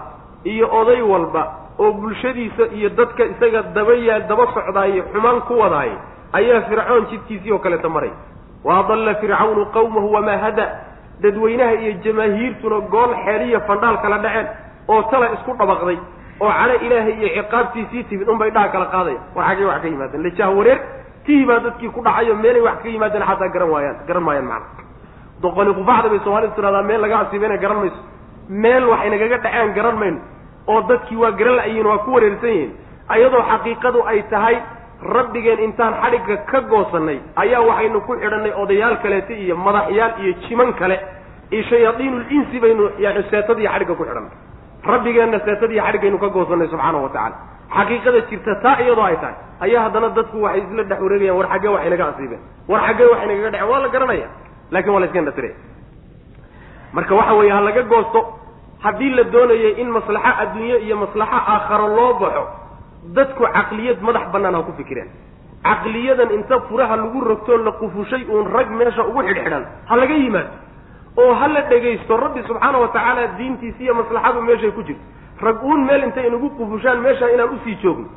iyo oday walba oo bulshadiisa iyo dadka isaga daba yaa daba socdaaye xumaan ku wadaaye ayaa fircoon jidkiisii oo kaleeta maray wa adalla fircawnu qawmahu wamaa hada dadweynaha iyo jamaahiirtuna gool xeeliya fandhaal kala dhaceen oo tala isku dhabaqday oo calo ilaahay iyo ciqaabtiisii timid unbay dhaha kala qaadaya war xaggay wax ka yimaadeen lajaah wareer tii baa dadkii ku dhacayo meelay wax ka yimaadeen xataa garan waayaan garan maayaan macna doqoni qufacda bay soomaalidu tiradaa meel laga asiibeyna garan mayso meel wax inagaga dhaceen garan mayno oo dadkii waa garan la-yihiin waa ku wareersan yihiin ayadoo xaqiiqadu ay tahay rabbigeen intaan xadhigga ka goosannay ayaa waxaynu ku xidhannay odayaal kaleeta iyo madaxyaal iyo jiman kale. Iyo shayaadiinul insi baynu yani seetadiiyo xadhigga ku xidhannay. Rabbigeenna seetadiiyo xadhiggaynu ka goosannay subxaanahu watacaala xaqiiqada jirta taa iyadoo ay tahay ayaa haddana dadku waxay isla dhex wareegayaan war xaggee wax inaga asiibeen. War xaggee wax inagaga dhaceen. Waa la garanaya. Lakin waa la iska indhatiraya marka waxa weeye ha laga goosto haddii la doonayay in maslaxo adduunye iyo maslaxo aakharo loo baxo dadku caqliyad madax bannaan ha ku fikireen. Caqliyadan inta furaha lagu rogtoo la qufushay uun rag meesha ugu xidhxidhan ha laga yimaado. Oo ha la dhegaysto rabbi subxaana wa tacaala diintiisi iyo maslaxadu meeshay ku jirto. Rag uun meel intay inagu qufushaan meesha inaan u sii joogno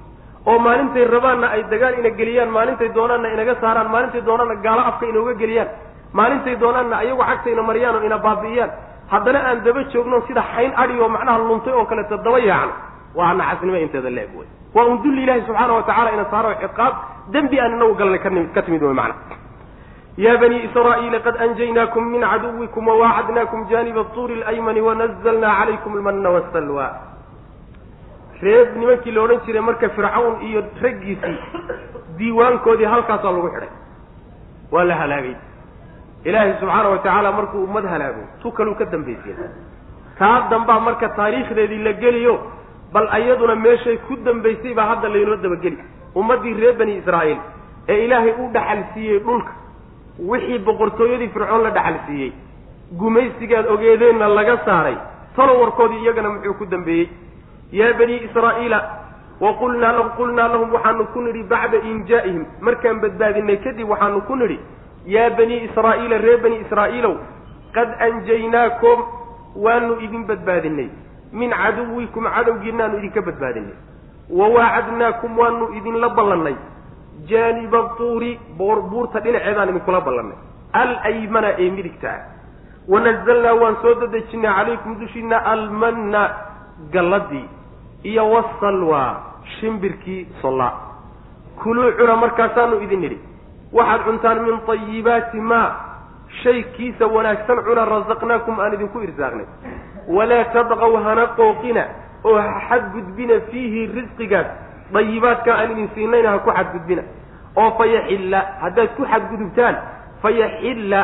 oo maalintay rabaanna ay dagaal ina geliyaan maalintay doonaanna inaga saaraan maalintay doonaanna gaalo afka inooga geliyaan maalintay doonaanna ayagu cagtayna mariyaan oo ina baabi'iyaan haddana aan daba joogno sida xayn adhi oo macnaha luntay oo kaleeto daba yaacno waa nacasnimo inteeda leeg wey waa un dulli ilaahi subxaana wa tacala ina saaro ciqaab dembi aan inagu galnay ka timid wey macna. Ya bani israa'iila qad anjaynaakum min caduwikum wawaacadnaakum jaaniba tuuri alaymani wanazalnaa calaykum almanna wasalwa reeb nimankii la odhan jiray marka fircawn iyo raggiisii diiwaankoodii halkaasaa lagu xidhay. Waa la halaagay. Ilaahay subxaana wa tacaala markuu ummad halaago tu kaluu ka dambaysiya taa dambaa marka taariikhdeedii la geliyo bal ayaduna meeshay ku dambaysay baa hadda laynoo dabageli ummaddii reer bani israa'iil ee ilaahay u dhaxal siiyey dhulka wixii boqortooyadii fircoon la dhaxal siiyey gumaysigaad ogeedeenna laga saaray talo warkoodii iyagana muxuu ku dambeeyey. Yaa banii israa'iila lahum qulnaa lahum waxaanu ku nidhi bacda injaa'ihim. Markaan badbaadinay kadib waxaanu ku nidhi yaa banii israa'iila reer bani israa'iilow qad anjaynaakum waanu idin badbaadinay min caduwikum cadowgiinaanu idinka badbaadinay. Wawaacadnaakum waanu idinla ballannay. Jaaniba tuuri buurta dhinaceedaan idinkula ballannay. Alaymana ee midigta ah. Wanazalnaa waan soo dadejinay calaykum dushiina almanna galladii iyo wasalwa shimbirkii sollaa kuluu cuna markaasaanu idin nidhi. Waxaad cuntaan min tayibaati maa shay kiisa wanaagsan cuna rasaqnaakum aan idinku irsaaqnay. Walaa tadqaw hana qooqina oo ha xadgudbina fiihi risqigaas dayibaadka aan idin siinayna ha ku xadgudbina. Oo fayaxilla haddaad ku xadgudubtaan fayaxilla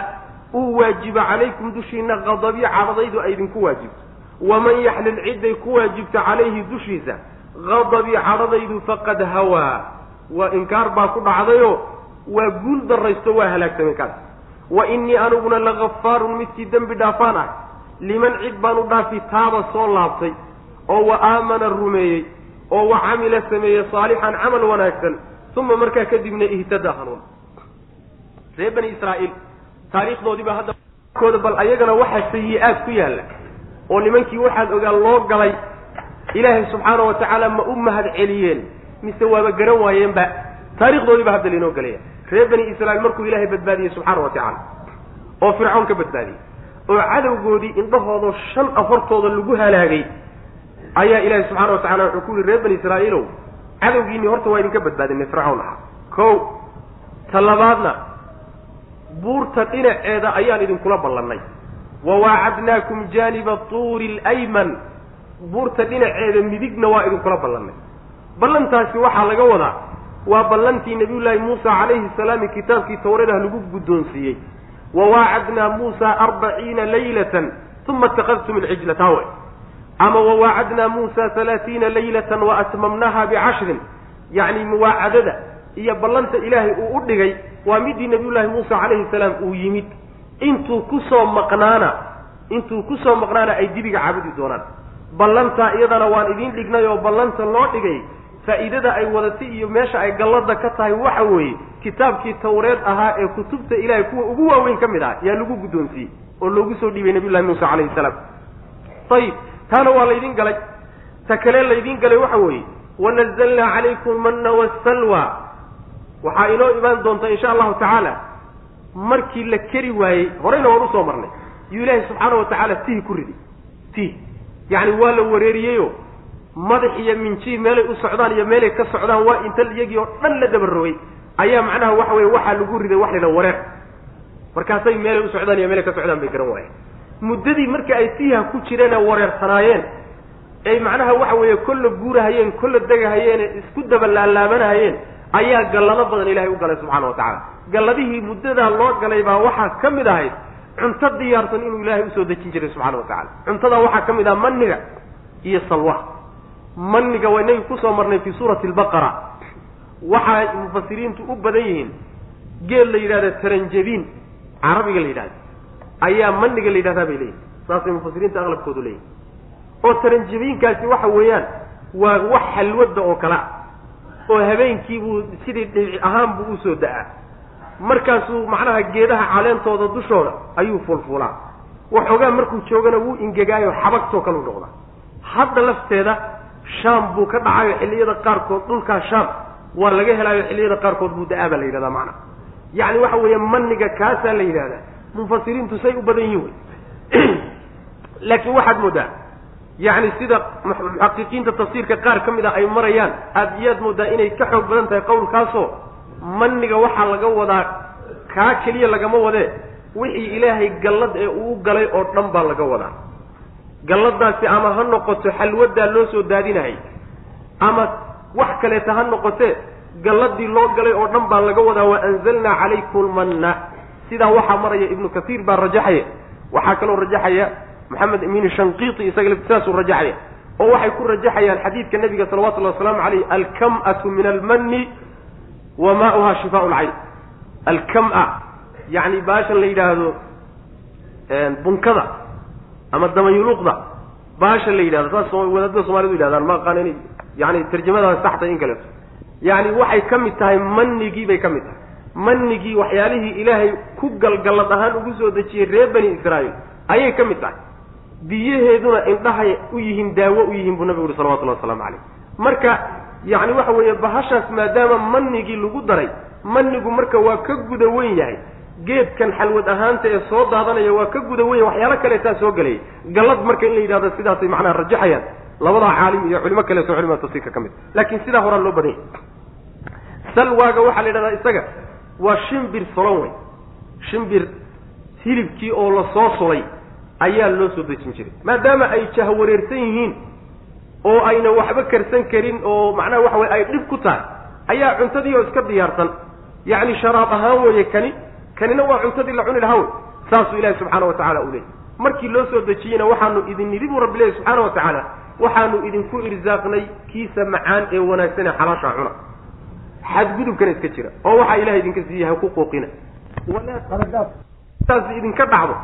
uu waajiba calaykum dushiina qadabii cadadaydu ay idinku waajibto. Waman yaxlil cidday ku waajibto calayhi dushiisa qadabii cadhadaydu faqad hawaa. Waa inkaar baa ku dhacdayo waa guul darraysto waa halaagsamay kaas wa innii aniguna lagafaarun midkii dembi dhaafaan ah liman cid baan u dhaafi taaba soo laabtay oo wa aamana rumeeyey oo wa camila sameeyey saalixan camal wanaagsan uma markaa kadibna ihtada hanuun. Reer bani israa'iil taariikhdoodiiba hadda kooda bal ayagana waxaa sayi-aad ku yaalla oo nimankii waxaad ogaa loo galay ilaahay subxaana wa tacaala ma u mahad celiyeen mise waaba garan waayeenba taarikhdoodii ba hadda lainoo gelaya reer bani israiil markuu ilaahay badbaadiyey subxaana wa tacaala oo fircoon ka badbaadiyey oo cadowgoodii indhahooda shan a hortooda lagu halaagay ayaa ilaahay subxana wa tacala wuxuu ku yihi reer bani israa'iilow cadowgiinii horta waa idinka badbaadinay fircawn ahaa. Ko ta labaadna buurta dhinaceeda ayaan idinkula ballannay. Wawaacadnaakum jaaniba tuuri alayman. Buurta dhinaceeda midigna waa idinkula ballannay. Ballantaasi waxaa laga wadaa waa ballantii nabiyullaahi muusa calayhi salaami kitaabkii tawradaha lagu guddoonsiiyey. Wawaacadnaa muusa arbaciina laylatan uma itakadtum alcijla taawe ama wawaacadnaa muusa halaatiina laylatan waatmamnaha bicashrin yacni muwaacadada iyo ballanta ilaahay uu u dhigay waa midii nabiyullaahi muusa calayhi salaam uu yimid. Intuu ku soo maqnaana intuu ku soo maqnaana ay dibiga caabudi doonaan. Ballantaa iyadana waan idiin dhignay oo ballanta loo dhigay faa'iidada ay wadatay iyo meesha ay gallada ka tahay waxa weeye kitaabkii tawreed ahaa ee kutubta ilaahay kuwa ugu waaweyn ka mid ah yaa lagu guddoonsiiyey oo loogu soo dhiibay nabiyullahi muusa calayhi salaam. Ayib taana waa laydin galay. Ta kale laydin galay waxa weeye wanazalnaa calaykum manna wasalwa waxaa inoo imaan doonta insha allahu tacaala markii la keri waayey horeyna waan u soo marnay. Yuu ilaahay subxaana wa tacaala tihi ku ridi tih yacni waa la wareeriyeyo madax iyo minjii meelay u socdaan iyo meelay ka socdaan waa inta iyagii oo dhan la dabarogay ayaa macnaha waxa weye waxaa lagu riday wax layidhaha wareer. Markaasay meelay u socdaan iyo meelay ka socdaan bay garan waayeen. Muddadii marka ay tiiha ku jireen ee wareersanaayeen ay macnaha waxa weeye kolla guurahayeen kolla degahayeen ee isku daba laalaabanahayeen ayaa gallado badan ilahay u galay subxaana wa tacaala. Galladihii muddadaa loo galay baa waxaa ka mid ahayd cunto diyaarsan inuu ilaahay u soo dejin jiray subxana wa tacala cuntadaa waxaa ka mid ah maniga iyo salwa maniga waa inagi ku soo marnay fii suurati albaqara. Waxay mufasiriintu u badan yihiin geel la yidhahda taranjabiin carabiga la yidhahda ayaa maniga la yidhahdaa bay leeyihiin saasay mufasiriinta aqlabkoodu leeyihiin oo taranjabiinkaasi waxa weeyaan waa wax xalwadda oo kale ah oo habeenkii buu sidii dhibici ahaan buu u soo da'aa. Markaasuu macnaha geedaha caleentooda dushooda ayuu fulfulaa. Waxoogaa markuu joogana wuu ingegaayo xabagtoo kaleu noqdaa. Hadda lafteeda shaam buu ka dhacayo xilliyada qaarkood dhulkaa shaam waa laga helaayo xilliyada qaarkood buu da'aa baa la yidhahdaa macnaha yacni waxa weeye maniga kaasaa la yidhahdaa mufasiriintu say u badan yihiin wey laakiin waxaad moodaa yacni sida muxaqiqiinta tafsiirka qaar ka mid a ay marayaan aada iyaad moodaa inay ka xoog badan tahay qowlkaasoo maniga waxaa laga wadaa kaa keliya lagama wadee. Wixii ilaahay gallad ee uu galay oo dhan baa laga wadaa galladaasi ama ha noqoto xalwadaa loo soo daadinahay ama wax kaleeta ha noqotee galladii loo galay oo dhan baa laga wadaa wa anzalnaa calaykum lmanna sidaa waxaa maraya ibnu kasiir baa rajaxaya. Waxaa kaloo rajaxaya maxamed imin shanqiiti isaga laftisaasuu rajaxaya oo waxay ku rajaxayaan xadiidka nabiga salawatullahi wasalaamu caleyh alkam'atu min almanni wa maauha shifaa lcayn alkam-a yacni baashan la yidhaahdo bunkada ama damayuluuqda baashan la yidhahdo saas wadaadada soomalidu yidhahdaan ma aqaan inay yani tarjamadaas saxtay in kaleeto. Yacni waxay ka mid tahay manigii bay ka mid tahay. Manigii waxyaalihii ilaahay ku galgallad ahaan ugu soo dejiyey reer bani israa'iil ayay ka mid tahay. Biyaheeduna indhahay u yihiin daawo u yihiin buu nabigu uhi salawatullahi wasalaamu caleyh marka yacni waxa weeye bahashaas maadaama manigii lagu daray manigu marka waa ka guda weyn yahay geedkan xalwad ahaanta ee soo daadanaya waa ka guda weyn waxyaalo kaleetaa soo gelaya gallad marka in la yidhahdo sidaasay macnaha rajaxayaan labadaa caalim iyo culimo kaleeto culimada tafsiirka ka mid. Laakiin sidaa horaa loo badan yahay. Salwaaga waxaa la yidhahdaa isaga waa shimbir solon wey shimbir hilibkii oo la soo solay ayaa loo soo dejin jiray. Maadaama ay jahwareersan yihiin oo ayna waxba karsan karin oo macnaha waxa weye ay dhib ku tahay ayaa cuntadii oo iska diyaarsan. Yacni sharaab ahaan weeye kani kanina waa cuntadii la cuni lahaa wey saasuu ilahi subxaana wa tacala u leeyay markii loo soo dejiyeyna waxaanu idin nidhi buu rabbi leeyahy subxaana wa tacaala waxaanu idinku irsaaqnay kiisa macaan ee wanaagsan ee xalaashaa cuna. Xadgudubkana iska jira oo waxaa ilaha idinka siiyey ha ku qooqina saas idinka dhacdo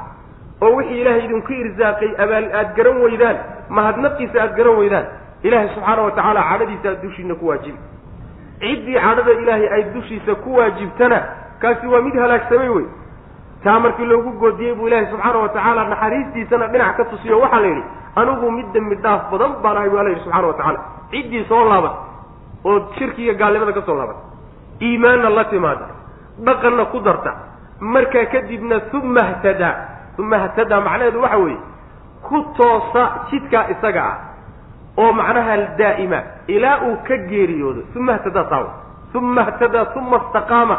oo wixii ilaahay idinku irsaaqay abaal aada garan weydaan mahadnaqiisa aada garan weydaan ilaahay subxaana wa tacaala cadhadiisa aad dushiina ku waajibi ciddii cadhada ilaahay ay dushiisa ku waajibtana kaasi waa mid halaagsamay wey. Taa markii loogu goodiyey buu ilaahay subxaana wa tacaala naxariistiisana dhinac ka tusiyo waxaa la yidhi anigu mid dembi dhaaf badan baan ahay bu alla yidhi subxana wa tacaala. Ciddii soo laaban oo shirkiga gaalnimada ka soo laaban iimaanna la timaada dhaqanna ku darta markaa kadibna uma htadaa uma htadaa macnaheedu waxa weeye ku toosa jidkaa isaga ah oo macnaha daa'ima ilaa uu ka geeriyoodo. Uma htadaa taawa uma htadaa uma istaqaama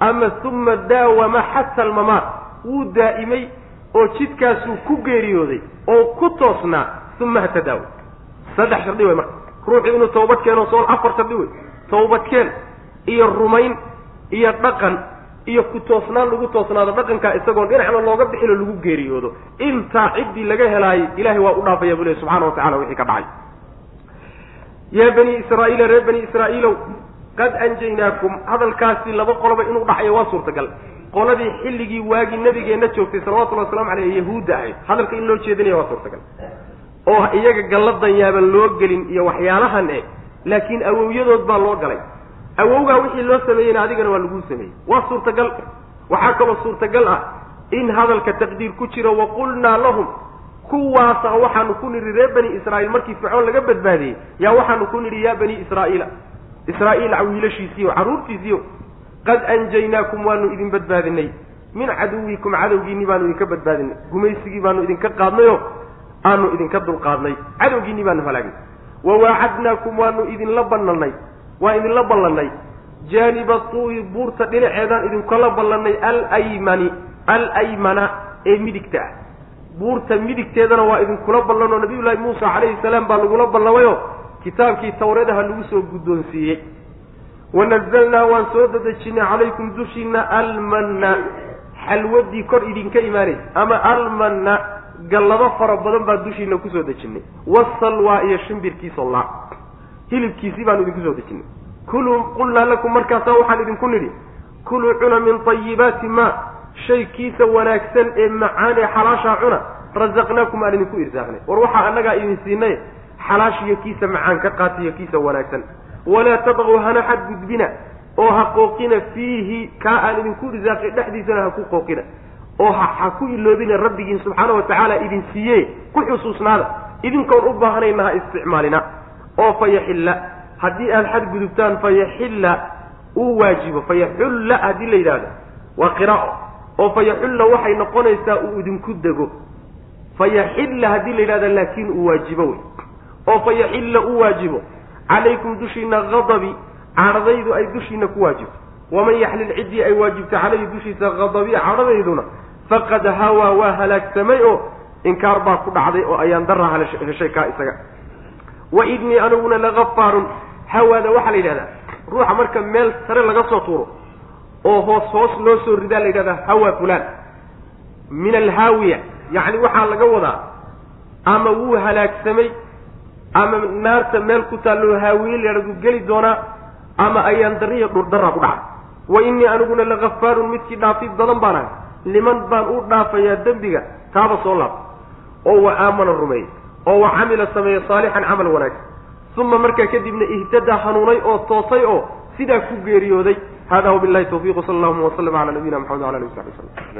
ama uma daawama xata almamaat. Wuu daa'imay oo jidkaasuu ku geeriyooday oo ku toosnaa uma htadaa saddex shardi wey marka. Ruuxu inuu tawbad keeno soo afar shardi wey tawbadkeen iyo rumayn iyo dhaqan iyo ku toosnaan lagu toosnaado dhaqankaa isagoon dhinacna looga bixin oo lagu geeriyoodo. Intaa ciddii laga helaayay ilahay waa u dhaafaya buu lehy subxana wa tacala wixii ka dhacay. Yaa bani israa'iila reer bani israa'iilow qad anjaynaakum hadalkaasi laba qoloba inuu dhacayo waa suurtagal. Qoladii xilligii waagii nabigeenna joogtay salawatullahi waslamu aleyh yahuudda ahayd hadalka in loo jeedinaya waa suurtagal. Oo iyaga galladan yaaban loo gelin iyo waxyaalahan eh laakiin awowyadood baa loo galay. Awowgaa wixii loo sameeyeyna adigana waa laguu sameeyey. Waa suurtagal. Waxaa kaloo suurtagal ah in hadalka taqdiir ku jiro waqulnaa lahum kuwaasa waxaanu ku nidhi reer bani israa'iil markii fircoon laga badbaadiyey yaa waxaanu ku nidhi yaa bani israa'iila israa'iil wiilashiisiiyo carruurtiisiiyo qad anjaynaakum waanu idin badbaadinay min caduwikum cadowgiinni baanu idinka badbaadinay gumaysigii baanu idinka qaadnayo aanu idinka dulqaadnay cadowgiinni baanu halaagnay wawaacadnaakum waanu idinla bannanay waa idinla ballannay jaaniba tuuyi buurta dhinaceedaan idinkala ballannay alaymani alaymana ee midigta ah buurta midigteedana waa idinkula ballanoo nabiyullaahi muusa calayhi salaam baa lagula ballamayo kitaabkii tawreedaha lagu soo guddoonsiiyey. Wanazalnaa waan soo dadejinay calaykum dushiina almanna. Xalwadii kor idinka imaanaysa ama almanna gallado fara badan baa dushiina ku soo dejinay. Wasalwaa iyo shimbirkii sollaa hilibkiisii baanu idinku soo dejinay. Kuluu qulnaa lakum markaasaa waxaan idinku nidhi kuluu cuna min tayibaati ma shay kiisa wanaagsan ee macaan ee xalaashaa cuna rasaqnaakum aan idinku irsaaqnay. War waxaa annagaa idin siinay xalaashiyo kiisa macaan ka qaatiyo kiisa wanaagsan. Walaa tadquu hana xadgudbina oo ha qooqina fiihi kaa aan idinku irsaaqay dhexdiisana ha ku qooqina. Oo ha ku iloobina rabbigiin subxaana wa tacaala idin siiye ku xusuusnaada. Idinkoon u baahanayna ha isticmaalina. Oo fayaxilla haddii aad xadgudubtaan fayaxilla uu waajibo. Fayaxulla haddii la yidhaahdo waa qiraa'o. Oo fa yaxulla waxay noqonaysaa uu idinku dego. Fa yaxilla haddii la yidhahda laakiin uu waajibo wey oo fa yaxilla u waajibo calaykum dushiina hadabi cadhadaydu ay dushiina ku waajibto. Waman yaxlil ciddii ay waajibto calayhi dushiisa hadabi cadhadayduna faqad hawaa waa halaagsamay oo inkaar baa ku dhacday oo ayaan daraa heshay kaa isaga. Wa idnii aniguna lagafaarun hawaada waxaa la yidhahdaa ruuxa marka meel sare laga soo tuuro oo hoos hoos loo soo ridaa la yidhahdaa hawa fulaan. Min alhaawiya yacni waxaa laga wadaa ama wuu halaagsamay ama naarta meel ku taalloo haawiye layhahdu geli doonaa ama ayaan dariya dhurdaraa ku dhacay wa innii aniguna lagafaarun midkii dhaafid badan baan ahay liman baan u dhaafayaa dembiga taaba soo laab. Oo wa aamana rumeeyey oo wa camila sameeye saalixan camal wanaagsan uma markaa kadibna ihtadaa hanuunay oo toosay oo sidaa ku geeriyooday. Hada wabillahi tawfiiq sala allahuma waslama cala nabiyina maxamed wala alihi wasaxbi waslm